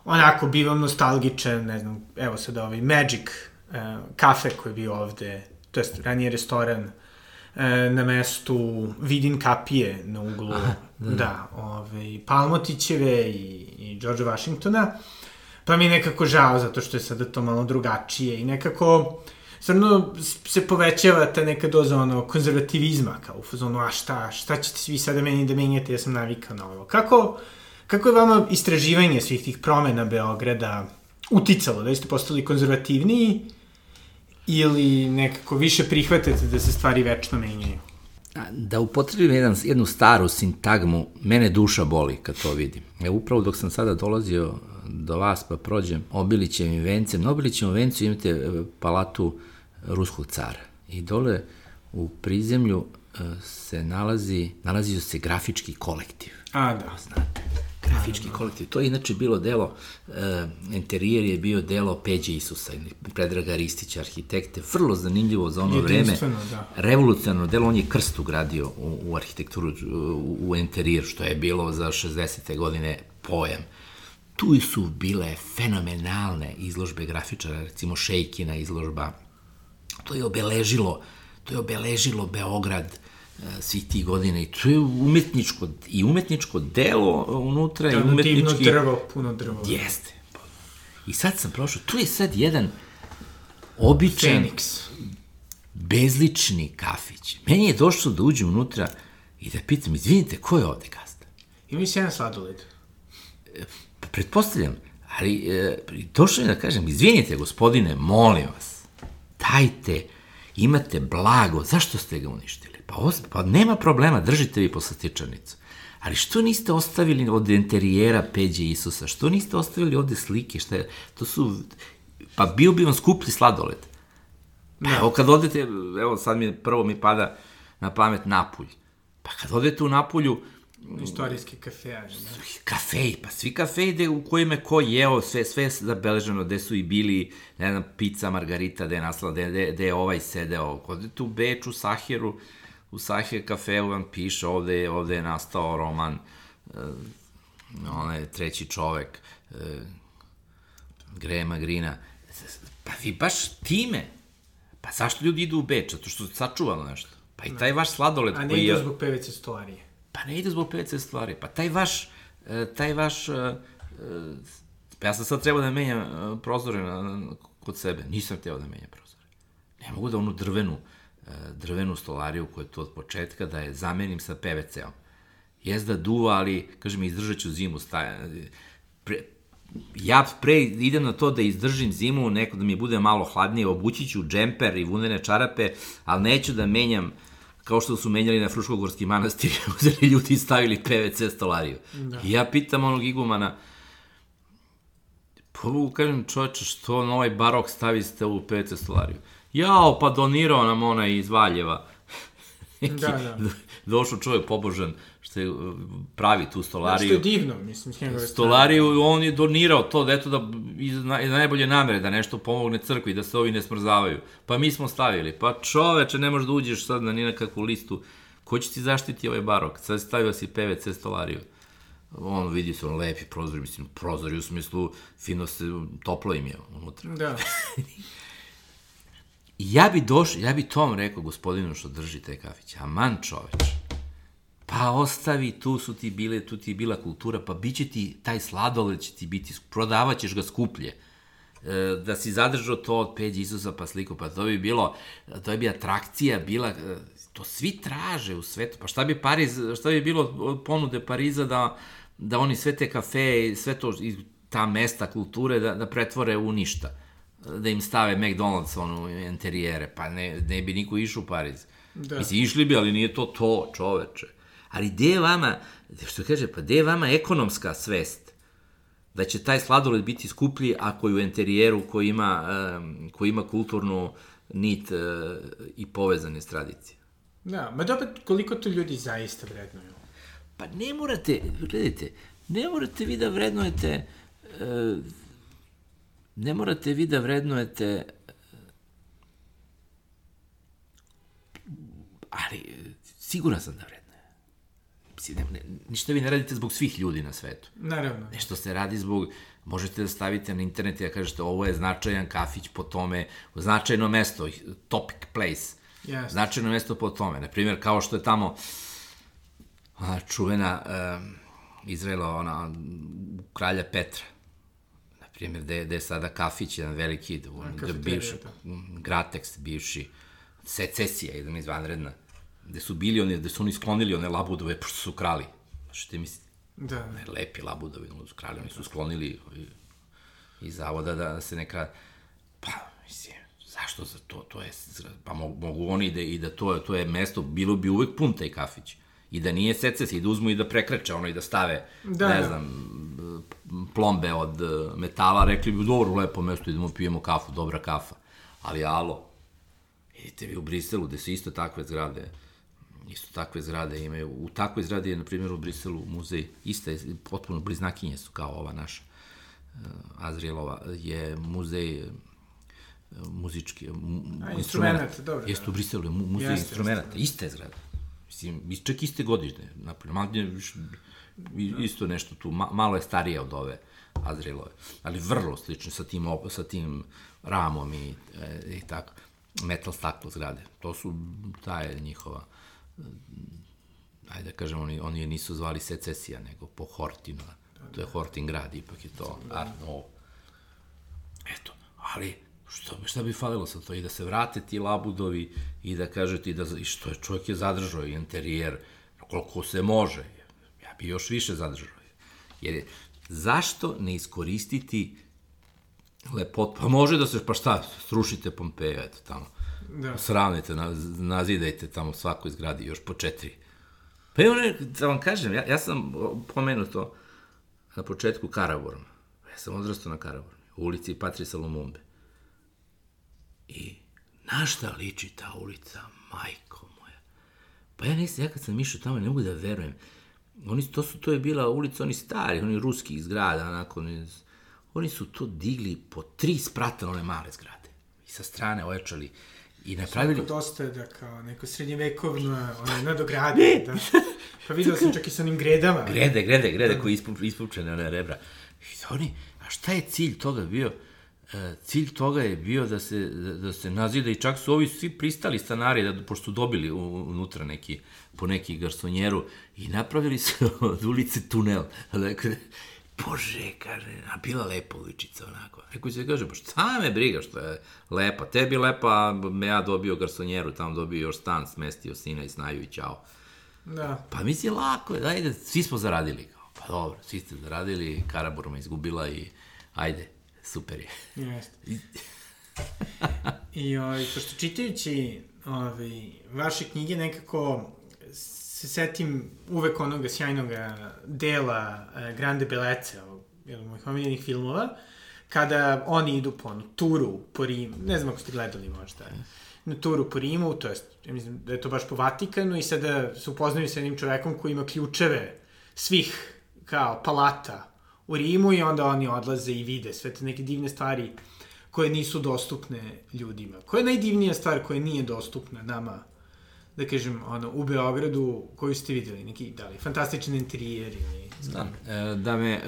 onako bivam nostalgičan, ne znam, evo sad ovaj Magic uh, kafe koji je bio ovde, to jest ranije restoran uh, na mestu Vidin kapije na uglu, Aha, da, da, da ovaj, Palmotićeve i, i George Washingtona, pa mi je nekako žao zato što je sada to malo drugačije i nekako stvarno se povećava ta neka doza ono konzervativizma kao u fazonu a šta, šta ćete svi sada meni da menjate, ja sam navikao na ovo. Kako, Kako je vama istraživanje svih tih promena Beograda uticalo? Da ste postali konzervativniji ili nekako više prihvatate da se stvari večno menjaju? Da upotrebim jedan, jednu staru sintagmu, mene duša boli kad to vidim. E, upravo dok sam sada dolazio do vas pa prođem Obilićem i vencem, na Obilićem vencu imate e, palatu ruskog cara. I dole u prizemlju e, se nalazi, nalazio se grafički kolektiv. A, da. Znate grafički kolektiv. To je inače bilo delo, uh, interijer je bio delo Peđe Isusa, Predraga Ristića, arhitekte, vrlo zanimljivo za ono vreme. Da. Revolucionarno delo, on je krst ugradio u, u arhitekturu, u, u interijer, što je bilo za 60. godine pojam. Tu su bile fenomenalne izložbe grafičara, recimo Šejkina izložba. To je obeležilo, to je obeležilo Beograd, svih tih godina i to je umetničko, i umetničko delo unutra da, i umetnički... Divno drvo, puno drvo. Jeste. I sad sam prošao, tu je sad jedan običan... Feniks. Bezlični kafić. Meni je došlo da uđem unutra i da pitam, izvinite, ko je ovde gazda? Ima mi jedan sladoled. Pa, pretpostavljam, ali e, došlo je da kažem, izvinite, gospodine, molim vas, dajte, imate blago, zašto ste ga uništili? Pa, os, pa nema problema, držite vi poslastičarnicu. Ali što niste ostavili od interijera Peđe Isusa? Što niste ostavili ovde slike? Šta je, to su, pa bio bi vam skuplji sladoled. Pa evo kad odete, evo sad mi prvo mi pada na pamet Napulj. Pa kad odete u Napulju, Istorijski kafejaž, da. kafej, pa svi kafeji gde, u kojima je ko jeo, sve, sve je zabeleženo, gde su i bili, ne znam, pizza, margarita, gde je nastala, gde, gde, gde je ovaj sedeo. Kod odete u Beču, Sahiru, u Sahir kafeu vam piše, ovde ovde je nastao roman, uh, onaj treći čovek, uh, Grema Grina. Pa vi baš time, pa zašto ljudi idu u Beč? Zato što je sačuvano nešto. Pa i taj vaš sladoled A ne koji ide zbog pevice stolarije. Pa ne ide zbog PC stvari. Pa taj vaš, e, taj vaš, e, e, pa ja sam sad trebao da menjam e, prozore na, na, kod sebe. Nisam hteo da menjam prozore. Ne mogu da onu drvenu, e, drvenu stolariju koja je tu od početka, da je zamenim sa PVC-om. Jes da duva, ali, kažem, izdržat ću zimu. Staja, pre, ja pre idem na to da izdržim zimu, neko da mi bude malo hladnije, obući ću džemper i vunene čarape, ali neću da menjam kao što su menjali na Fruškogorski manastir, uzeli ljudi i stavili PVC stolariju. Da. I ja pitam onog igumana, mogu kažem čoveče, što na ovaj barok staviste ovu PVC stolariju? Jao, pa donirao nam onaj iz Valjeva. Da, da. Došao čovjek pobožan, što je pravi tu Što stolariju. je divno, mislim, s njegove. Stolariju, on je donirao to, da eto da iz, na, iz najbolje namere, da nešto pomogne crkvi, da se ovi ne smrzavaju. Pa mi smo stavili. Pa čoveče, ne možeš da uđeš sad na ni na kakvu listu. Ko će ti zaštiti ovaj barok? Sad stavio si PVC stolariju. On vidi se, on lepi prozor, mislim, prozori u smislu, fino se, toplo im je unutra. Da. Ja bi došao, ja bi tom rekao gospodinu što drži taj kafić, aman čoveč, pa ostavi, tu su ti bile, tu ti je bila kultura, pa bit će ti, taj sladoled će ti biti, prodavat ćeš ga skuplje. E, da si zadržao to od Peđi Isusa pa sliku, pa to bi bilo, to bi atrakcija bila, e, to svi traže u svetu, pa šta bi Pariz, šta bi bilo ponude Pariza da, da oni sve te kafe sve to, ta mesta kulture da, da pretvore u ništa da im stave McDonald's ono interijere, pa ne, ne bi niko išao u Pariz. Da. Mislim, išli bi, ali nije to to, čoveče. Ali gde je vama, što kaže, pa gde je vama ekonomska svest da će taj sladoled biti skuplji ako je u interijeru koji ima, um, koji ima kulturnu nit uh, i povezane s tradicije. Da, ma dobro, koliko to ljudi zaista vrednuju? Pa ne morate, gledajte, ne morate vi da vrednujete uh, ne morate vi da vrednujete ali siguran sam da vrednuje. Mislim, ne, ne, ništa vi ne radite zbog svih ljudi na svetu. Naravno. Nešto se radi zbog, možete da stavite na internet i da kažete ovo je značajan kafić po tome, značajno mesto, topic place, Jasno. značajno mesto po tome. Naprimjer, kao što je tamo ona čuvena um, Izraela, ona, kralja Petra, primjer, gde, gde je sada kafić, jedan veliki, da, da kafeterija, bivši, da. Gratex, bivši, secesija, jedan izvanredna, gde su bili oni, gde su oni sklonili one labudove, pošto su krali. Što ti mislite? Da. Ne, lepi labudovi, ono su krali, oni su sklonili i- iz zavoda da se ne krade. Pa, mislim, zašto za to? To je, pa mogu, mogu oni da, i da to, to je mesto, bilo bi uvek pun taj kafić. I da nije secesija, i da uzmu i da prekreče ono i da stave, Da, ne da. znam, plombe od e, metala, rekli bi, dobro, lepo mesto, idemo pijemo kafu, dobra kafa. Ali, alo, idite vi u Briselu, gde su isto takve zgrade, isto takve zgrade imaju, u takvoj zgradi je, na primjer, u Briselu muzej, iste, potpuno bliznakinje su kao ova naša, uh, Azrielova, je muzej uh, muzički, mu, A, dobro, Jeste da. u Briselu, mu, muzej Jeste, instrumenta, jeste, iste zgrade. Mislim, čak iste godišnje, manje, viš- i- isto nešto tu, ma, malo je starije od ove Azrielove, ali vrlo slično sa tim, sa tim ramom i, e, i tako, metal staklo zgrade. To su, ta je njihova, ajde da kažem, oni, oni je nisu zvali secesija, nego po Hortinu. To je Hortin grad, ipak je to Art Nouveau. Eto, ali što, šta bi falilo sa to? I da se vrate ti labudovi i da kažete i da, i što je čovjek je zadržao i interijer, koliko se može. Ja bi još više zadržao. Jer je, zašto ne iskoristiti lepot, pa može da se, pa šta, srušite Pompeja, eto tamo. Da. Sravnite, na, nazidajte tamo svakoj zgradi još po četiri. Pa evo, da vam kažem, ja, ja sam pomenuto na početku Karaburma. Ja sam odrastao na Karaburmi, u ulici Patrisa Lumumbe. I Na šta liči ta ulica, majko moja? Pa ja nisam, ja kad sam išao tamo, ne mogu da verujem. Oni, to, su, to je bila ulica, oni stari, oni ruskih zgrada, onako, oni, oni su to digli po tri sprata one male zgrade. I sa strane ojačali i napravili... Svako dosta da kao neko srednjevekovno ono, nadogradili. da. Pa vidio sam čak i sa onim gredama. Grede, grede, grede koji ispu, ispučene one rebra. I oni, a šta je cilj toga bio? E, cilj toga je bio da se, da, da se nazida i čak su ovi svi pristali stanari, da, pošto su dobili unutra neki, po neki garsonjeru i napravili su od ulice tunel. Dakle, Bože, kaže, a bila lepa uličica onako. Neko će kaže, pa šta me briga što je lepa, tebi lepa, me ja dobio garsonjeru, tamo dobio još stan, smestio sina i snaju i čao. Da. Pa misli, lako je, ajde, svi smo zaradili. Kao, pa dobro, svi ste zaradili, Karabor me izgubila i ajde, super je. Jeste. I ovaj, pošto čitajući ovaj, vaše knjige nekako se setim uvek onoga sjajnog dela uh, Grande Belece, jednog mojih omiljenih filmova, kada oni idu po onu turu po Rimu, ne znam ako ste gledali možda, na turu po Rimu, to jest, ja mislim da je to baš po Vatikanu i sada se upoznaju sa jednim čovekom koji ima ključeve svih kao palata u Rimu i onda oni odlaze i vide sve te neke divne stvari koje nisu dostupne ljudima. Koja je najdivnija stvar koja nije dostupna nama da kažem, ono, u Beogradu, koju ste videli, neki, da li, fantastičan interijer ili... Da, e, da me, e,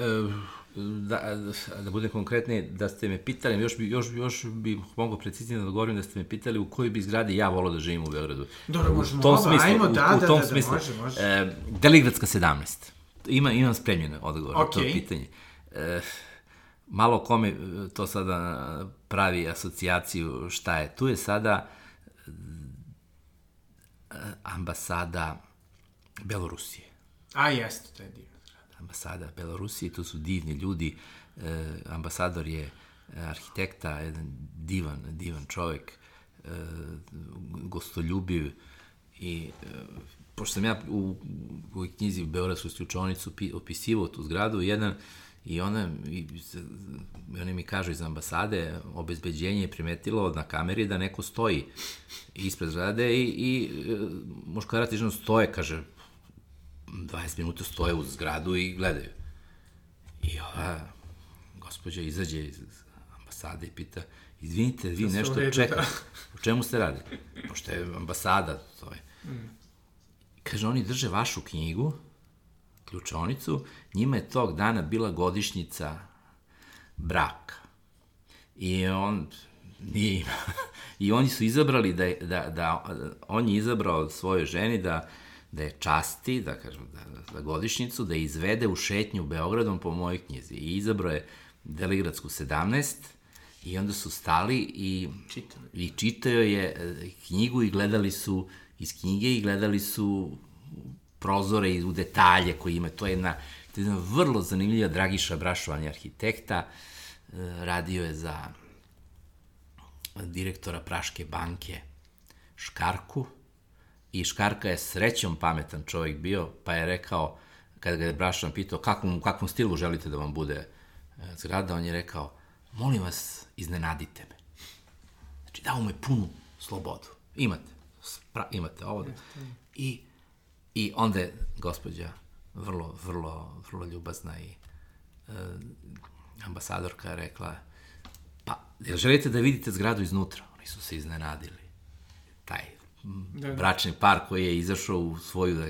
da, da budem konkretniji, da ste me pitali, još bi, još, još bi mogo preciznije da odgovorim da ste me pitali u kojoj bi zgradi ja volao da živim u Beogradu. Dobro, možemo u tom oba, smislu, ajmo, da, u, u da, tom da, da, smislu, može, može. E, Deligradska 17. Ima, imam spremljene odgovor okay. na to pitanje. E, malo kome to sada pravi asocijaciju šta je. Tu je sada ambasada Belorusije. A, jeste, to je divno. Ambasada Belorusije, tu su divni ljudi. E, ambasador je arhitekta, jedan divan, divan čovek, e, gostoljubiv i e, pošto sam ja u, u knjizi u Beogradsku opisivao tu zgradu, jedan I ona, i, oni mi kažu iz ambasade, obezbeđenje je primetilo na kameri da neko stoji ispred zgrade i, i e, muškarac i žena stoje, kaže, 20 minuta stoje uz zgradu i gledaju. I ova gospođa izađe iz ambasade i pita, izvinite, vi nešto čekate, u čemu ste radili? Pošto je ambasada, to je. Mm. Kaže, oni drže vašu knjigu, ključonicu, njima je tog dana bila godišnjica braka. I on nije ima. I oni su izabrali da, da, da, on je izabrao svojoj ženi da, da je časti, da kažem, da, da godišnjicu, da izvede u šetnju Beogradom po mojoj knjizi. I izabrao je Deligradsku 17, i onda su stali i, Čitali. i čitao je e, knjigu i gledali su iz knjige i gledali su prozore i u detalje koji ima. To je jedna, to je jedna vrlo zanimljiva Dragiša Brašovan je arhitekta, e, radio je za direktora Praške banke Škarku i Škarka je srećom pametan čovjek bio, pa je rekao, kada ga je Brašovan pitao kakvom, kakvom stilu želite da vam bude e, zgrada, on je rekao, molim vas, iznenadite me. Znači, dao mu je punu slobodu. Imate, spra, imate ovo. I I onda je gospođa vrlo, vrlo, vrlo ljubazna i e, ambasadorka je rekla, pa, jel želite da vidite zgradu iznutra? Oni su se iznenadili. Taj da, da. bračni par koji je izašao u svoju da,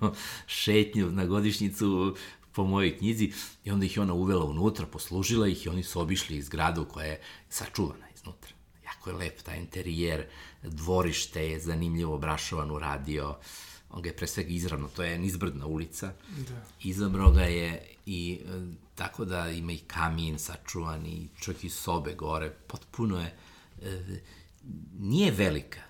šetnju na godišnjicu po mojoj knjizi i onda ih je ona uvela unutra, poslužila ih i oni su obišli zgradu koja je sačuvana iznutra. Jako je lep taj interijer, dvorište je zanimljivo brašovan uradio, radio on ga je pre svega izravno, to je nizbrdna ulica, da. izabrao ga je i e, tako da ima i kamin sačuvan i čak i sobe gore, potpuno je, e, nije velika,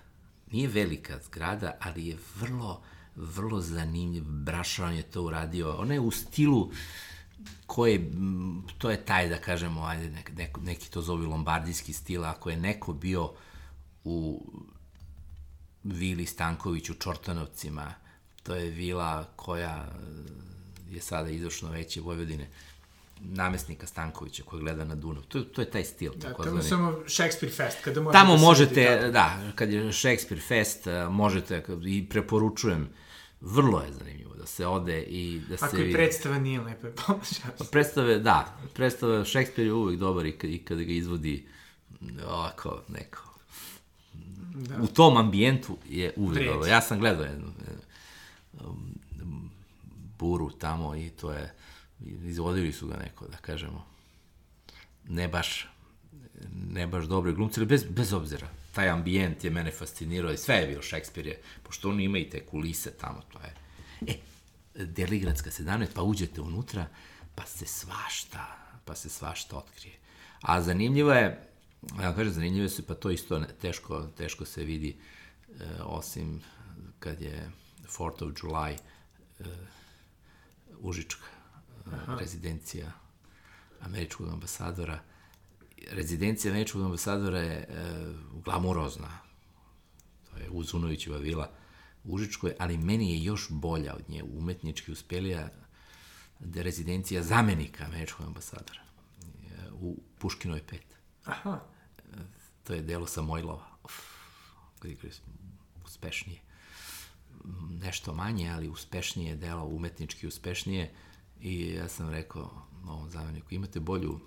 nije velika zgrada, ali je vrlo, vrlo zanimljiv, Brašovan je to uradio, ona je u stilu koje, to je taj, da kažemo, ajde, nek, neki to zove lombardijski stil, ako je neko bio u Vili Stanković u Čortanovcima, to je vila koja je sada izvršno veće Vojvodine. namestnika Stankovića koji gleda na Dunav. To, to je taj stil. Da, tako tamo samo Shakespeare Fest, kada možete Tamo da možete, tako. da, kad je Shakespeare Fest, a, možete, i preporučujem, vrlo je zanimljivo da se ode i da se Ako i predstava nije lepa, pomožaš. Predstave, da, predstave, Shakespeare je uvek dobar i, kad, i kada ga izvodi ovako neko. Da. U tom ambijentu je Vredi. dobro. Ja sam gledao jednu, um, buru tamo i to je, izvodili su ga neko, da kažemo, ne baš ne baš dobre glumci, ali bez, bez obzira. Taj ambijent je mene fascinirao i sve je bio Šekspir je, pošto on ima i te kulise tamo, to je. E, Deligradska 17, pa uđete unutra, pa se svašta, pa se svašta otkrije. A zanimljivo je, ja vam kažem, zanimljivo se, pa to isto ne, teško, teško se vidi, e, osim kad je 4th of July, e, Užička, e, rezidencija američkog ambasadora. Rezidencija američkog ambasadora je e, glamurozna. To je Uzunovićeva vila u Užičkoj, ali meni je još bolja od nje umetnički uspelija da rezidencija zamenika američkog ambasadora e, u Puškinoj 5. Aha, To je delo Samojlova. Uf, uspešnije. Nešto manje, ali uspešnije delo, umetnički uspešnije. I ja sam rekao ovom zameniku, imate bolju,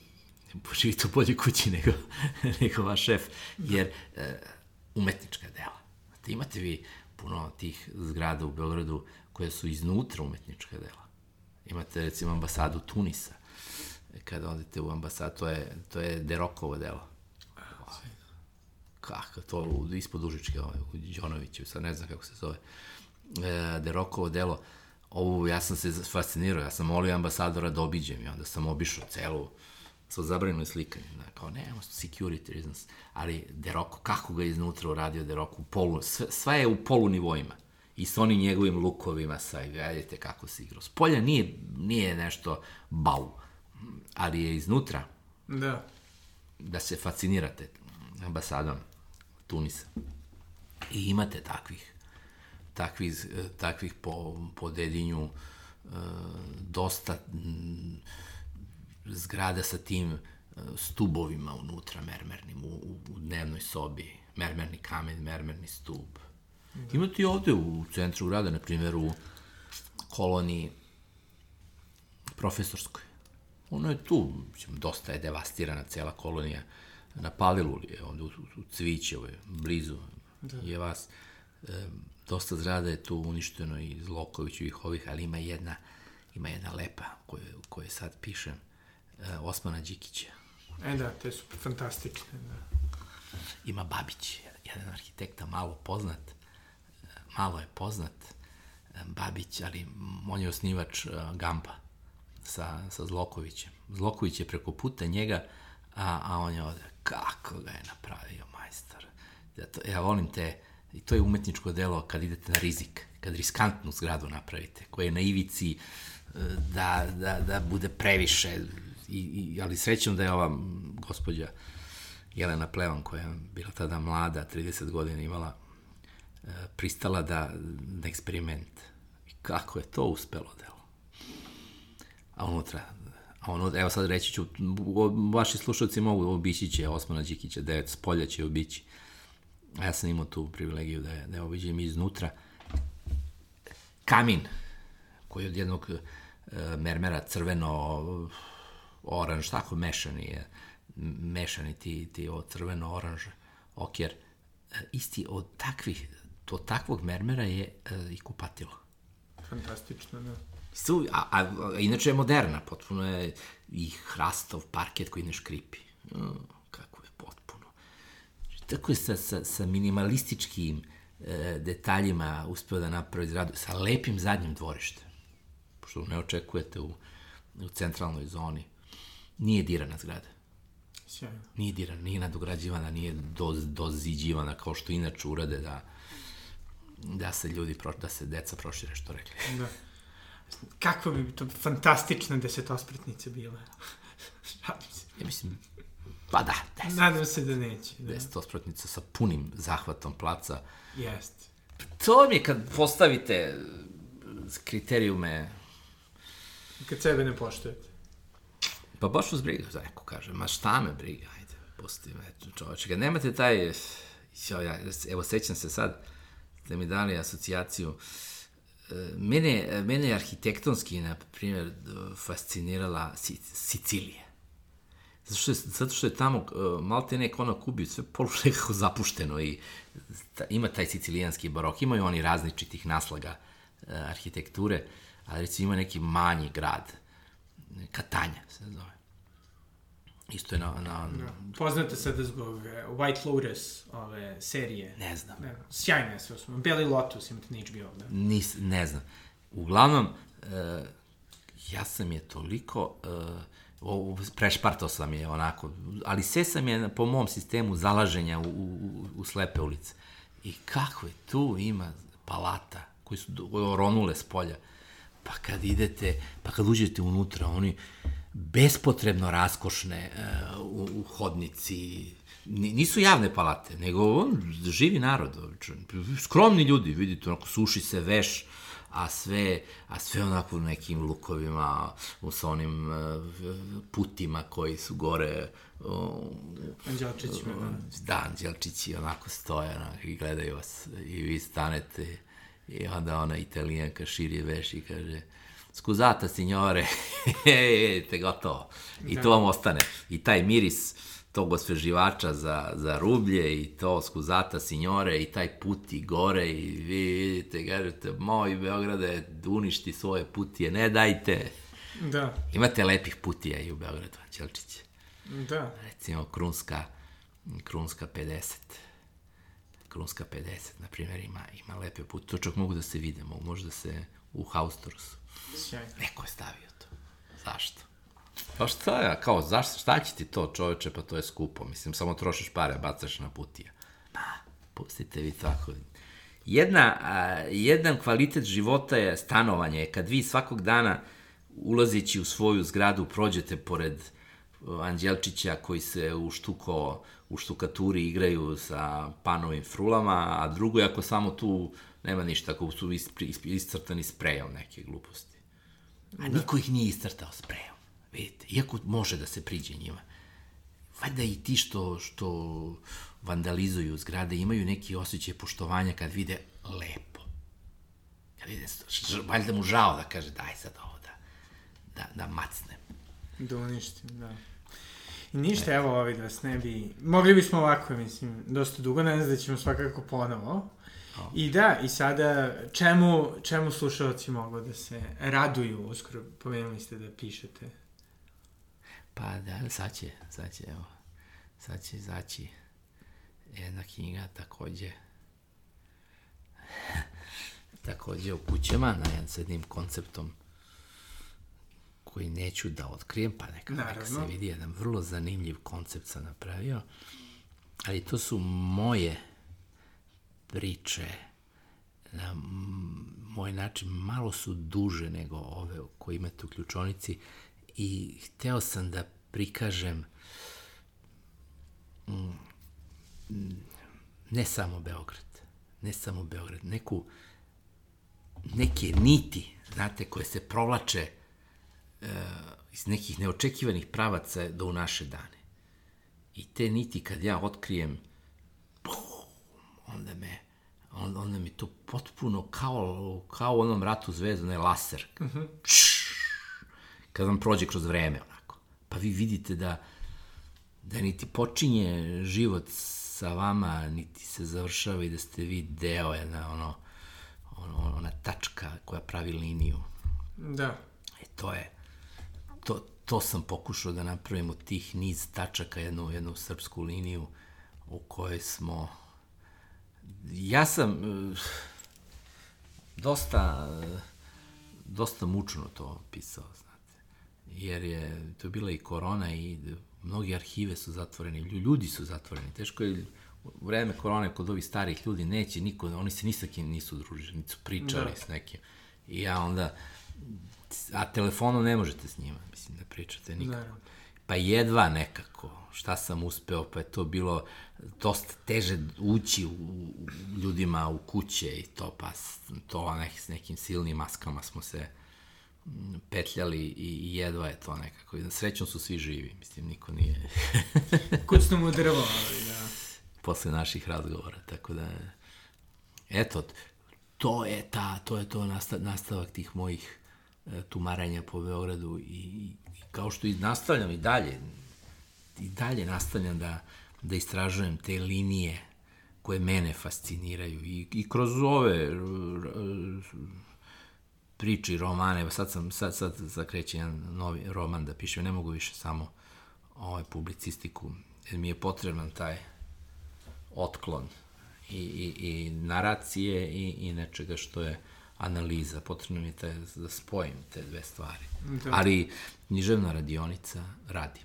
živite u boljoj kući nego, nego vaš šef, jer e, umetnička dela. Znate, imate vi puno tih zgrada u Beogradu koje su iznutra umetnička dela. Imate recimo ambasadu Tunisa. Kada odete u ambasadu, to je, to je Derokovo delo kako to ispod Užičke, ovaj, u Đonoviću, sad ne znam kako se zove, e, Derokovo delo, ovo, ja sam se fascinirao, ja sam molio ambasadora da obiđem i onda sam obišao celu, sa zabranjeno slikanje, da, kao nemamo security reasons, ali Deroko, kako ga je iznutra uradio Deroko, u polu, sve, sve je u polu nivoima. I sa onim njegovim lukovima, sa, gledajte kako se igrao. S polja nije, nije nešto bau, ali je iznutra, da. da se fascinirate ambasadom Tunisa. I imate takvih, takvih, takvih po, po Dedinju e, dosta mm, zgrada sa tim e, stubovima unutra mermernim u, u, dnevnoj sobi. Mermerni kamen, mermerni stub. Imate i ovde u centru grada, na primjer u koloniji profesorskoj. Ono je tu, dosta je devastirana cela kolonija na Paliluli, je onda u, u Cvićevoj, blizu da. je vas. E, dosta zgrada je tu uništeno i iz Lokovićevih ovih, ali ima jedna, ima jedna lepa koju, koju sad pišem, e, Osmana Đikića. E da, te su fantastične, da. Ima Babić, jedan arhitekta malo poznat, e, malo je poznat, e, Babić, ali on je osnivač e, Gampa sa, sa Zlokovićem. Zloković je preko puta njega, a, a on je ovde, kako ga je napravio majstor. Ja, to, ja volim te, i to je umetničko delo kad idete na rizik, kad riskantnu zgradu napravite, koja je na ivici e, da, da, da bude previše, i, i, ali srećom da je ova gospođa Jelena Plevan, koja je bila tada mlada, 30 godina imala, e, pristala da, da eksperiment. I kako je to uspelo delo? A unutra, ono, evo sad reći ću, vaši slušalci mogu obići će Osmana Đikića, devet s polja će obići. Ja sam imao tu privilegiju da je, da je obiđem iznutra. Kamin, koji je od jednog e, mermera crveno, oranž, tako mešani je, mešani ti, ti o crveno-oranž okjer. E, isti od takvih, od takvog mermera je e, i kupatilo. Fantastično, da. Su, a, a, a inače je moderna, potpuno je i hrastov parket koji ne škripi. O, kako je potpuno. Tako je sa, sa, sa minimalističkim e, detaljima uspeo da napravi zgradu, sa lepim zadnjim dvorištem, pošto ne očekujete u, u centralnoj zoni. Nije dirana zgrada. Sjajno. Nije dirana, nije nadograđivana, nije doz, doziđivana kao što inače urade da da se ljudi, pro, da se deca prošire, što rekli. Da. Kakva bi to fantastična desetospretnica bila. Šalim se. Ja mislim, pa da, deset. Nadam se da neće. Da. Deset ospratnica sa punim zahvatom placa. Jest. To mi je kad postavite kriterijume, Kad sebe ne poštujete. Pa baš vas briga, za neko kaže, ma šta me briga, ajde, pusti me, čoveče, kad nemate taj, jo, ja, evo, sećam se sad, da mi dali asocijaciju, e, mene, mene je arhitektonski, na primjer, fascinirala Sicilija. Zato što je, zato što je tamo uh, malte nek ono kubi sve polu nekako zapušteno i ta, ima taj sicilijanski barok, imaju oni različitih naslaga uh, arhitekture, ali recimo ima neki manji grad, Katanja se zove. Isto je na... na... Da. Poznate sada zbog White Lotus, ove serije. Ne znam. Ne, sjajne sve smo. Beli Lotus imate na HBO, da. Nis, ne znam. Uglavnom, uh, ja sam je toliko... Uh, o, prešpartao sam je onako, ali sve sam je po mom sistemu zalaženja u, u, u slepe ulice. I kako je tu ima palata koji su ronule s polja. Pa kad idete, pa kad uđete unutra, oni bespotrebno raskošne uh, u, u hodnici, nisu javne palate, nego on, živi narod, skromni ljudi, vidite, onako suši se veš, a sve, a sve onako u nekim lukovima, u sa onim uh, putima koji su gore Anđelčićima, da. Da, anđelčići onako stoje onako, i gledaju vas i vi stanete i onda ona italijanka širi veš i kaže skuzata, signore, te gotovo. I da. to vam ostane. I taj miris, tog osveživača za, za rublje i to skuzata signore i taj puti gore i vi vidite, kažete, moj Beograde, uništi svoje putije, ne dajte. Da. Imate lepih putija i u Beogradu, Ćelčić. Da. Recimo, Krunska, Krunska 50. Krunska 50, na primjer, ima, ima lepe putije. To čak mogu da se vide, mogu možda se u Haustorusu. Sjajno. Neko je stavio to. Zašto? Pa šta ja, kao, zašto, šta će ti to čoveče, pa to je skupo, mislim, samo trošiš pare, bacaš na putija. Pa, pustite vi tako. Jedna, a, jedan kvalitet života je stanovanje, kad vi svakog dana ulazeći u svoju zgradu prođete pored Anđelčića koji se u štuko, u štukaturi igraju sa panovim frulama, a drugo je ako samo tu nema ništa, ako su iscrtani sprejom neke gluposti. A niko ih nije iscrtao sprejom. Vidite, iako može da se priđe njima. Valjda i ti što, što vandalizuju zgrade imaju neki osjećaj poštovanja kad vide lepo. Kad vide, valjda mu žao da kaže daj sad ovo da, da, da macnem. Da uništim, da. I ništa, evo ovi da vas ne bi... Mogli bismo ovako, mislim, dosta dugo, ne znam da ćemo svakako ponovo. I da, i sada, čemu, čemu slušalci mogu da se raduju, uskoro? Pomenuli ste da pišete. Pa da, sad će, sad će, evo, sad će izaći jedna knjiga takođe takođe u kućama na s jednim konceptom koji neću da otkrijem, pa neka, neka se vidi jedan vrlo zanimljiv koncept sam napravio, ali to su moje priče na moj način malo su duže nego ove koje imate u ključonici, i hteo sam da prikažem ne samo Beograd, ne samo Beograd, neku, neke niti, znate, koje se provlače uh, iz nekih neočekivanih pravaca do u naše dane. I te niti kad ja otkrijem, onda me, onda, onda mi to potpuno kao, kao u onom ratu zvezda, ne laser. Uh. -huh kad vam prođe kroz vreme, onako. Pa vi vidite da, da niti počinje život sa vama, niti se završava i da ste vi deo jedna, ono, ono, ona tačka koja pravi liniju. Da. E, to je, to, to sam pokušao da napravimo tih niz tačaka, jednu, jednu srpsku liniju u kojoj smo... Ja sam uh, dosta, uh, dosta mučno to pisao, jer je to bila i korona i mnogi arhive su zatvoreni, ljudi su zatvoreni. Teško je u vreme korone kod ovih starih ljudi neće niko, oni se ni sa kim nisu družili, nisu pričali da. s nekim. I ja onda, a telefonom ne možete s njima, mislim, da pričate nikako. Da. Pa jedva nekako, šta sam uspeo, pa je to bilo dosta teže ući u, u ljudima u kuće i to, pa to nek, s nekim silnim maskama smo se petljali i jedva je to nekako. Srećno su svi živi, mislim, niko nije... Kucno mu drvo, da. Posle naših razgovora, tako da... Eto, to je ta, to je to nastavak tih mojih e, tumaranja po Beogradu i, i kao što i nastavljam i dalje, i dalje nastavljam da, da istražujem te linije koje mene fasciniraju i, i kroz ove priče i romane, sad sam, sad, sad zakrećem jedan novi roman da pišem, ne mogu više samo ovaj publicistiku, jer mi je potreban taj otklon i, i, i naracije i, i nečega što je analiza, potrebno mi je te, da spojim te dve stvari. Da. Ali književna radionica radi.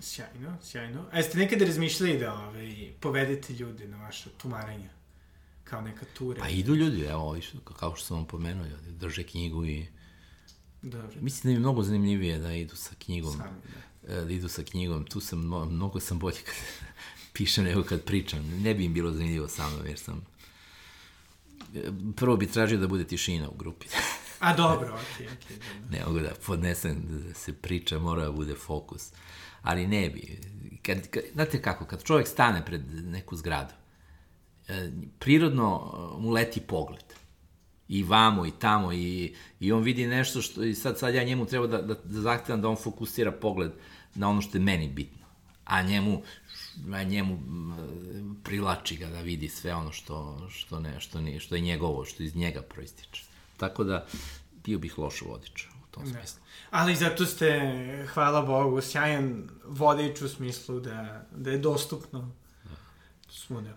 Sjajno, sjajno. A jeste nekada razmišljali da ovaj, povedete ljude na vaše tumaranje? Kao neka tura? Pa idu ljudi, evo, kao što sam vam pomenuo, ljudi drže knjigu i... Dobro. Mislim da mi je mnogo zanimljivije da idu sa knjigom. Sami, da. E, da idu sa knjigom. Tu sam, mnogo sam bolji kad pišem nego kad pričam. Ne bi im bilo zanimljivo sa mnom, jer sam... E, prvo bi tražio da bude tišina u grupi. A dobro, okej, okay, okej. Okay, ne mogu da podnesem da se priča, mora da bude fokus. Ali ne bi. Kad, kad, znate kako, kad čovjek stane pred neku zgradu, e, prirodno mu leti pogled. I vamo, i tamo, i, i on vidi nešto što, i sad, sad ja njemu treba da, da, da zahtevam da on fokusira pogled na ono što je meni bitno. A njemu, a njemu prilači ga da vidi sve ono što, što, ne, što, ne, što je njegovo, što iz njega proističe. Tako da, bio bih loš vodič u tom smislu. Ali zato ste, hvala Bogu, sjajan vodič u smislu da, da je dostupno da. svuda.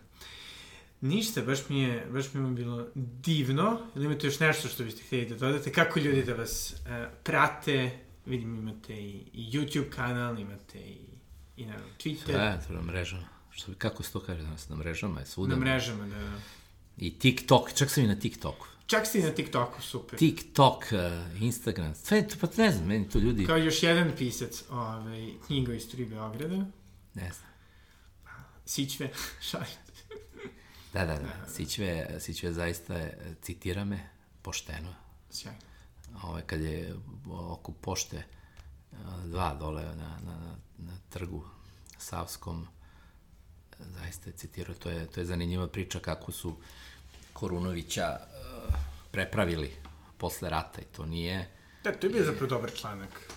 Ništa, baš mi je, baš mi je bilo divno. Ili imate još nešto što biste htjeli da dodate? Kako ljudi da vas uh, prate? Vidim, imate i, i YouTube kanal, imate i, i na Twitter. Sve, to na mrežama. Što, kako se to kaže danas? Na mrežama je svuda. Na mrežama, da. da. I TikTok, čak sam i na TikToku. Čak si na TikToku, super. TikTok, uh, Instagram, sve, pa ne znam, meni to ljudi... Kao još jedan pisac ovaj, knjiga iz Tri Beograda. Ne znam. Sićve, šalim. Da, da, da. Sićve, Sićve zaista je, citira me, pošteno. Sjajno. Ove, ovaj, kad je oko pošte dva dole na, na, na, na trgu Savskom, zaista je citirao, to je, to je zanimljiva priča kako su Korunovića uh, prepravili posle rata i to nije... Da, to je bio zapravo dobar članak.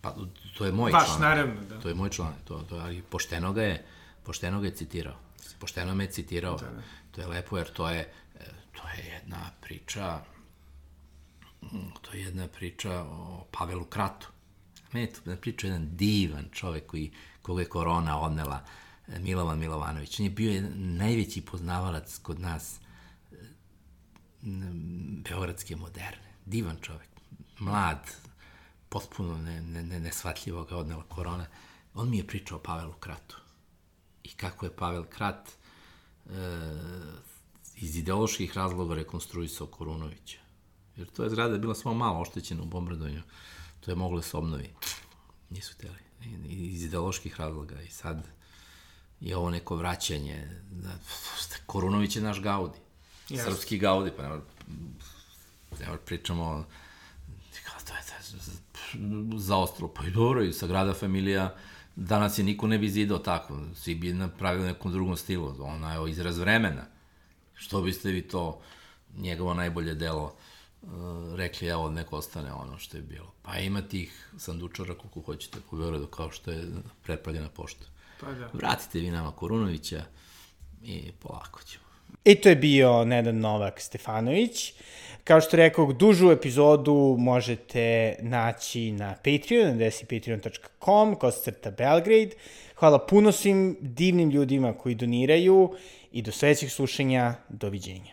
Pa, to je moj Vaš, članak. naravno, da. To je moj članak, to, to, ali pošteno ga je, pošteno ga je citirao. Pošteno me je citirao. Da, da. To je lepo, jer to je, e, to je jedna priča, mm, to je jedna priča o Pavelu Kratu. Meni je to priča jedan divan čovek koji, koga je korona odnela, e, Milovan Milovanović. On je bio najveći poznavalac kod nas beogradske moderne. Divan čovek, mlad, potpuno ne, ne, ne, nesvatljivo ga odnela korona. On mi je pričao o Pavelu Kratu. I kako je Pavel Krat e, iz ideoloških razloga rekonstruisao Korunovića. Jer to je zgrada bila samo malo oštećena u bombardovanju. To je moglo da se obnovi. Nisu hteli. Iz ideoloških razloga. I sad je ovo neko vraćanje. Da, Korunović je naš Gaudi. Yes. Srpski Gaudi, pa nema, nema pričamo to je, to za ostro, pa i dobro, i Sagrada Familija, danas je niko ne bi zidao tako, svi bi napravili nekom drugom stilu, ona je izraz vremena. Što biste vi to, njegovo najbolje delo, uh, rekli, evo, neko ostane ono što je bilo. Pa ima tih sandučara koliko hoćete po Beogradu, kao što je prepaljena pošta. Pa da. Vratite vi nama Korunovića i polako ćemo. I to je bio Nedan Novak Stefanović. Kao što rekao, dužu epizodu možete naći na Patreon, na desi patreon.com, kosacrta Belgrade. Hvala puno svim divnim ljudima koji doniraju i do sledećeg slušanja. Doviđenja.